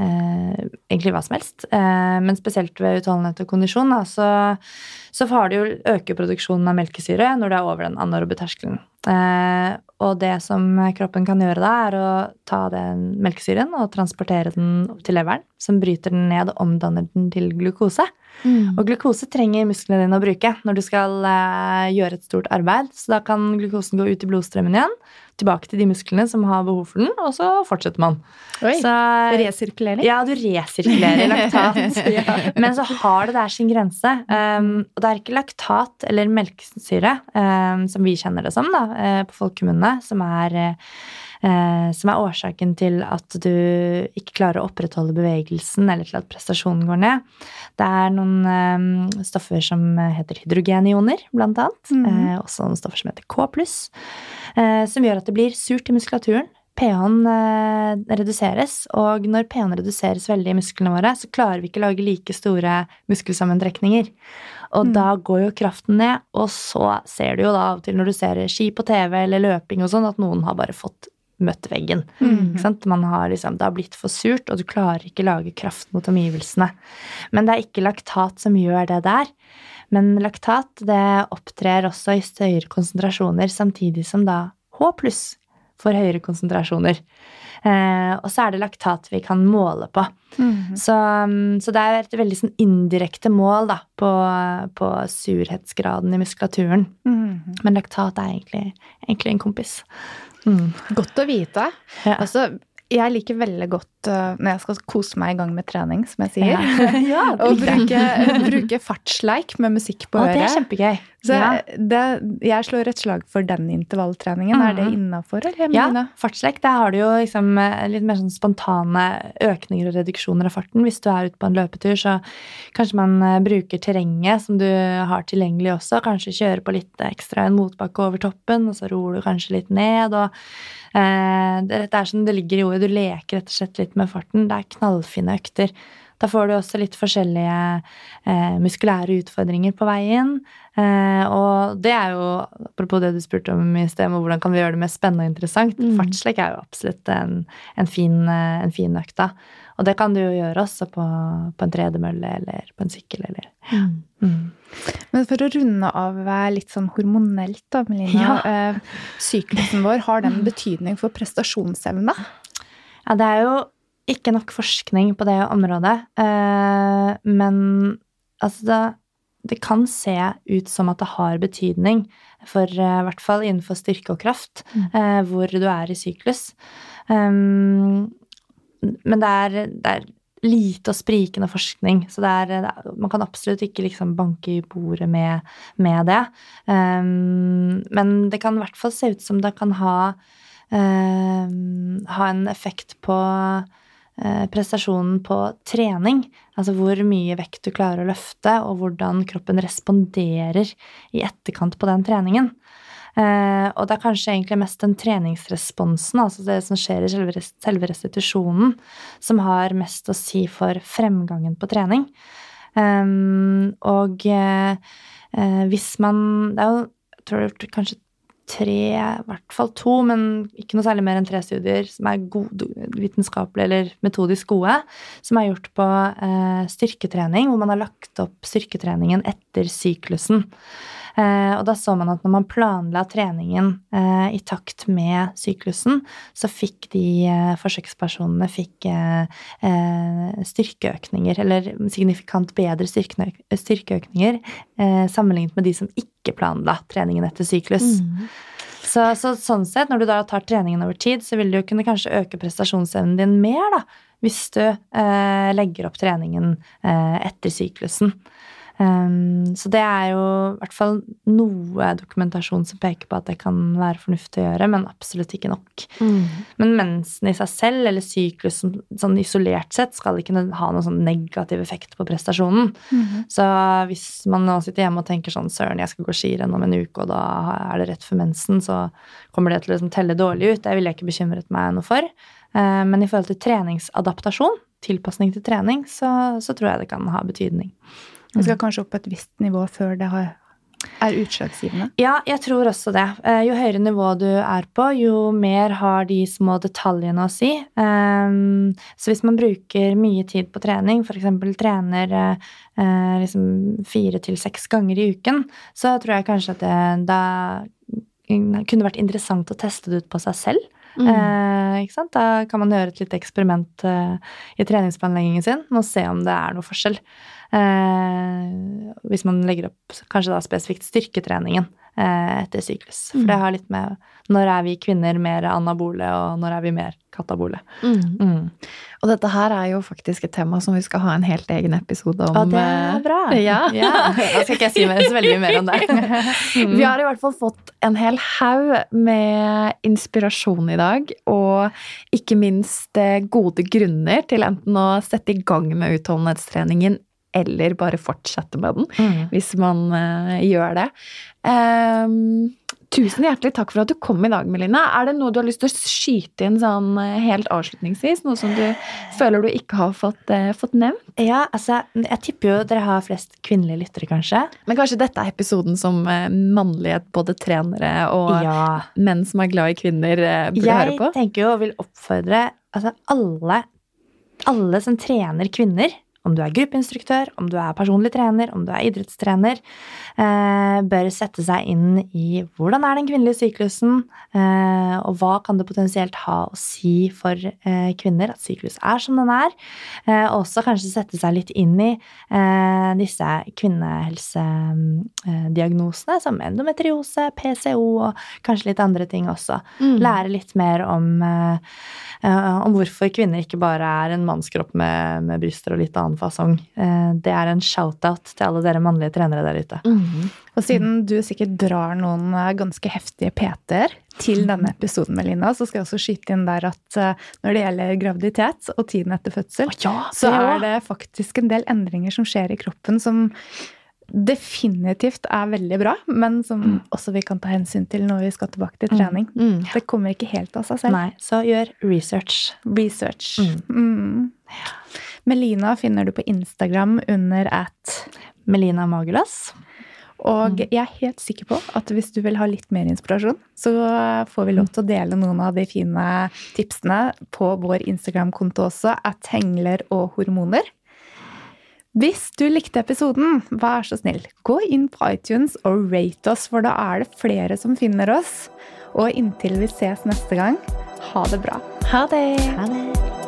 eh, egentlig hva som helst, eh, men spesielt ved utholdenhet og kondisjon, da, så, så har du jo øker produksjonen av melkesyre når du er over den anaerobe terskelen. Eh, og det som kroppen kan gjøre da, er å ta den melkesyren og transportere den opp til leveren, som bryter den ned og omdanner den til glukose. Mm. Og glukose trenger musklene dine å bruke når du skal eh, gjøre et stort arbeid. Så da kan glukosen gå ut i blodstrømmen igjen, tilbake til de musklene som har behov for den, og så fortsetter man. Oi. Så, Resirkulering? ja, du resirkulerer laktat. Men så har det der sin grense. Um, og det er ikke laktat eller melkesyre, um, som vi kjenner det som da, eh, på folkemunne, som er eh, som er årsaken til at du ikke klarer å opprettholde bevegelsen, eller til at prestasjonen går ned. Det er noen eh, stoffer som heter hydrogenioner, blant annet. Mhm. eh, også noen stoffer som heter K eh, som gjør at det blir surt i muskulaturen. pH-en eh, reduseres, og når pH-en reduseres veldig i musklene våre, så klarer vi ikke å lage like store muskelsammentrekninger. Og Mm. da går jo kraften ned, og så ser du jo da av og til når du ser ski på TV eller løping og sånn, at noen har bare fått møtt veggen. Mm? Man har liksom, det har blitt for surt, og du klarer ikke lage kraft mot omgivelsene. Men det er ikke laktat som gjør det der. Men laktat det opptrer også i høyere konsentrasjoner, samtidig som da H pluss får høyere konsentrasjoner. Eh, og så er det laktat vi kan måle på. Mhm. Så, um, så det er et veldig sånn indirekte mål da, på, på surhetsgraden i muskulaturen. Mhm. Men laktat er egentlig, egentlig en kompis. Mm. Godt å vite. Ja. Altså, jeg liker veldig godt uh, når jeg skal kose meg i gang med trening, som jeg sier. ja, ja, Å bruke, bruke fartsleik med musikk på øret. det er kjempegøy. Så ja. det, jeg slår et slag for den intervalltreningen. Er det Mhm. innafor? Ja, fartslekk. der har du jo liksom eh, litt mer sånn spontane økninger og reduksjoner av farten. Hvis du er ute på en løpetur, så kanskje man eh, bruker terrenget som du har tilgjengelig også. Kanskje kjøre på litt ekstra en motbakke over toppen, og så ror du kanskje litt ned. og eh, det, det er som det ligger i ordet, du leker rett og slett litt med farten. Det er knallfine økter. Da får du også litt forskjellige eh, muskulære utfordringer på veien. Eh, og det er jo, apropos det du spurte om i sted, hvordan kan vi gjøre det mer spennende og interessant, Mm. fartslek er jo absolutt en, en, fin, eh, en fin økt, da. Og det kan du jo gjøre også på, på en tredemølle eller på en sykkel eller mm. Men for å runde av litt sånn hormonelt, da, Melina. Ja. Eh, syklusen vår, har den betydning for prestasjonsevne? Ja, det er jo ikke nok forskning på det området, eh, men altså det, det kan se ut som at det har betydning for eh, i hvert fall innenfor styrke og kraft, Mm. eh, hvor du er i syklus. Um, men det er, det er lite og sprikende forskning, så det er, det er, man kan absolutt ikke liksom banke i bordet med, med det. Um, men det kan i hvert fall se ut som det kan ha um, ha en effekt på eh, prestasjonen på trening. Altså hvor mye vekt du klarer å løfte, og hvordan kroppen responderer i etterkant på den treningen. Eh, og det er kanskje egentlig mest den treningsresponsen, altså det som skjer i selve, res- selve restitusjonen, som har mest å si for fremgangen på trening. Um, og eh, eh, hvis man Det er jo tror kanskje tre, i hvert fall to, men ikke noe særlig mer enn tre studier som er vitenskapelige eller metodisk gode, som er gjort på eh, styrketrening, hvor man har lagt opp styrketreningen etter syklusen. Eh, og da så man at når man planla treningen eh, i takt med syklusen, så fikk de eh, forsøkspersonene fikk styrkeøkninger, eller signifikant bedre styrkeøkninger eh, sammenlignet med de som ikke planla treningen etter syklus. Mm. Så, så sånn sett, når du da tar treningen over tid, så vil du jo kunne kanskje øke prestasjonsevnen din mer, da, hvis du eh, legger opp treningen eh, etter syklusen. Um, så det er jo i hvert fall noe dokumentasjon som peker på at det kan være fornuftig å gjøre, men absolutt ikke nok. Mm. Men mensen i seg selv, eller syklusen sånn isolert sett, skal ikke ha noen sånn negativ effekt på prestasjonen. Så hvis man nå sitter hjemme og tenker sånn Søren, jeg skal gå skirenn om en uke, og da er det rett for mensen, så kommer det til å liksom telle dårlig ut. Det ville jeg ikke bekymret meg noe for. Eh, Men i forhold til treningsadaptasjon, tilpasning til trening, så, så tror jeg det kan ha betydning. Vi skal kanskje opp på et visst nivå før det har, er utslagsgivende. Ja, jeg tror også det. Eh, Jo høyere nivå du er på, jo mer har de små detaljene å si. Ehm, Så hvis man bruker mye tid på trening, f.eks. trener eh, liksom fire til seks ganger i uken, så tror jeg kanskje at det, da kunne vært interessant å teste det ut på seg selv. Mm. Eh? Da kan man gjøre et lite eksperiment eh, i treningsplanleggingen sin og se om det er noe forskjell. Eh, hvis man legger opp kanskje da spesifikt styrketreningen eh, etter syklus. For Mm. det har litt med når er vi kvinner mer anabole, og når er vi mer katabole. Mm. Mm. Og dette her er jo faktisk et tema som vi skal ha en helt egen episode om. Og det er bra. Ja. Ja. Da skal ikke jeg si så veldig mye mer om det. Mm. Vi har i hvert fall fått en hel haug med inspirasjon i dag, og ikke minst eh, gode grunner til enten å sette i gang med utholdenhetstreningen eller bare fortsette med den, Mm. hvis man uh, gjør det. Um, tusen hjertelig takk for at du kom i dag, Melina. Er det noe du har lyst til å skyte inn sånn eh, helt avslutningsvis? Noe som du føler du ikke har fått, uh, fått nevnt? Ja, altså, jeg tipper jo dere har flest kvinnelige lyttere, kanskje. Men kanskje dette er episoden som uh, mannlige både trenere og Ja. menn som er glad i kvinner, burde høre på? Jeg tenker jo og vil oppfordre altså alle, alle som trener kvinner, om du er gruppeinstruktør, om du er personlig trener, om du er idrettstrener, eh, bør sette seg inn i hvordan er den kvinnelige syklusen, eh, og hva kan det potensielt ha å si for eh, kvinner at syklus er som den er. Eh, og også kanskje sette seg litt inn i eh, disse kvinnehelsediagnosene som endometriose, PCO og kanskje litt andre ting også. Mm. Lære litt mer om, om hvorfor kvinner ikke bare er en mannskropp med, med bryster og litt annen fasong. Eh, det er en shout-out til alle dere mannlige trenere der ute. Mm. Og siden du sikkert drar noen eh, ganske heftige PT-er til denne episoden, Melina, så skal jeg også skyte inn der at eh, når det gjelder graviditet og tiden etter fødsel, ja, så er det faktisk en del endringer som skjer i kroppen som definitivt er veldig bra, men som også vi kan ta hensyn til når vi skal tilbake til trening. Mm. Det kommer ikke helt av seg selv. Nei, så gjør research. Research. Mm. Melina finner du på Instagram under at Melina Magulas. Og jeg er helt sikker på at hvis du vil ha litt mer inspirasjon, så får vi lov til å dele noen av de fine tipsene på vår Instagram-konto også, at hengler og hormoner. Hvis du likte episoden, vær så snill, gå inn på iTunes og rate oss, for da er det flere som finner oss. Og inntil vi ses neste gang, ha det bra. Ha det! Ha det.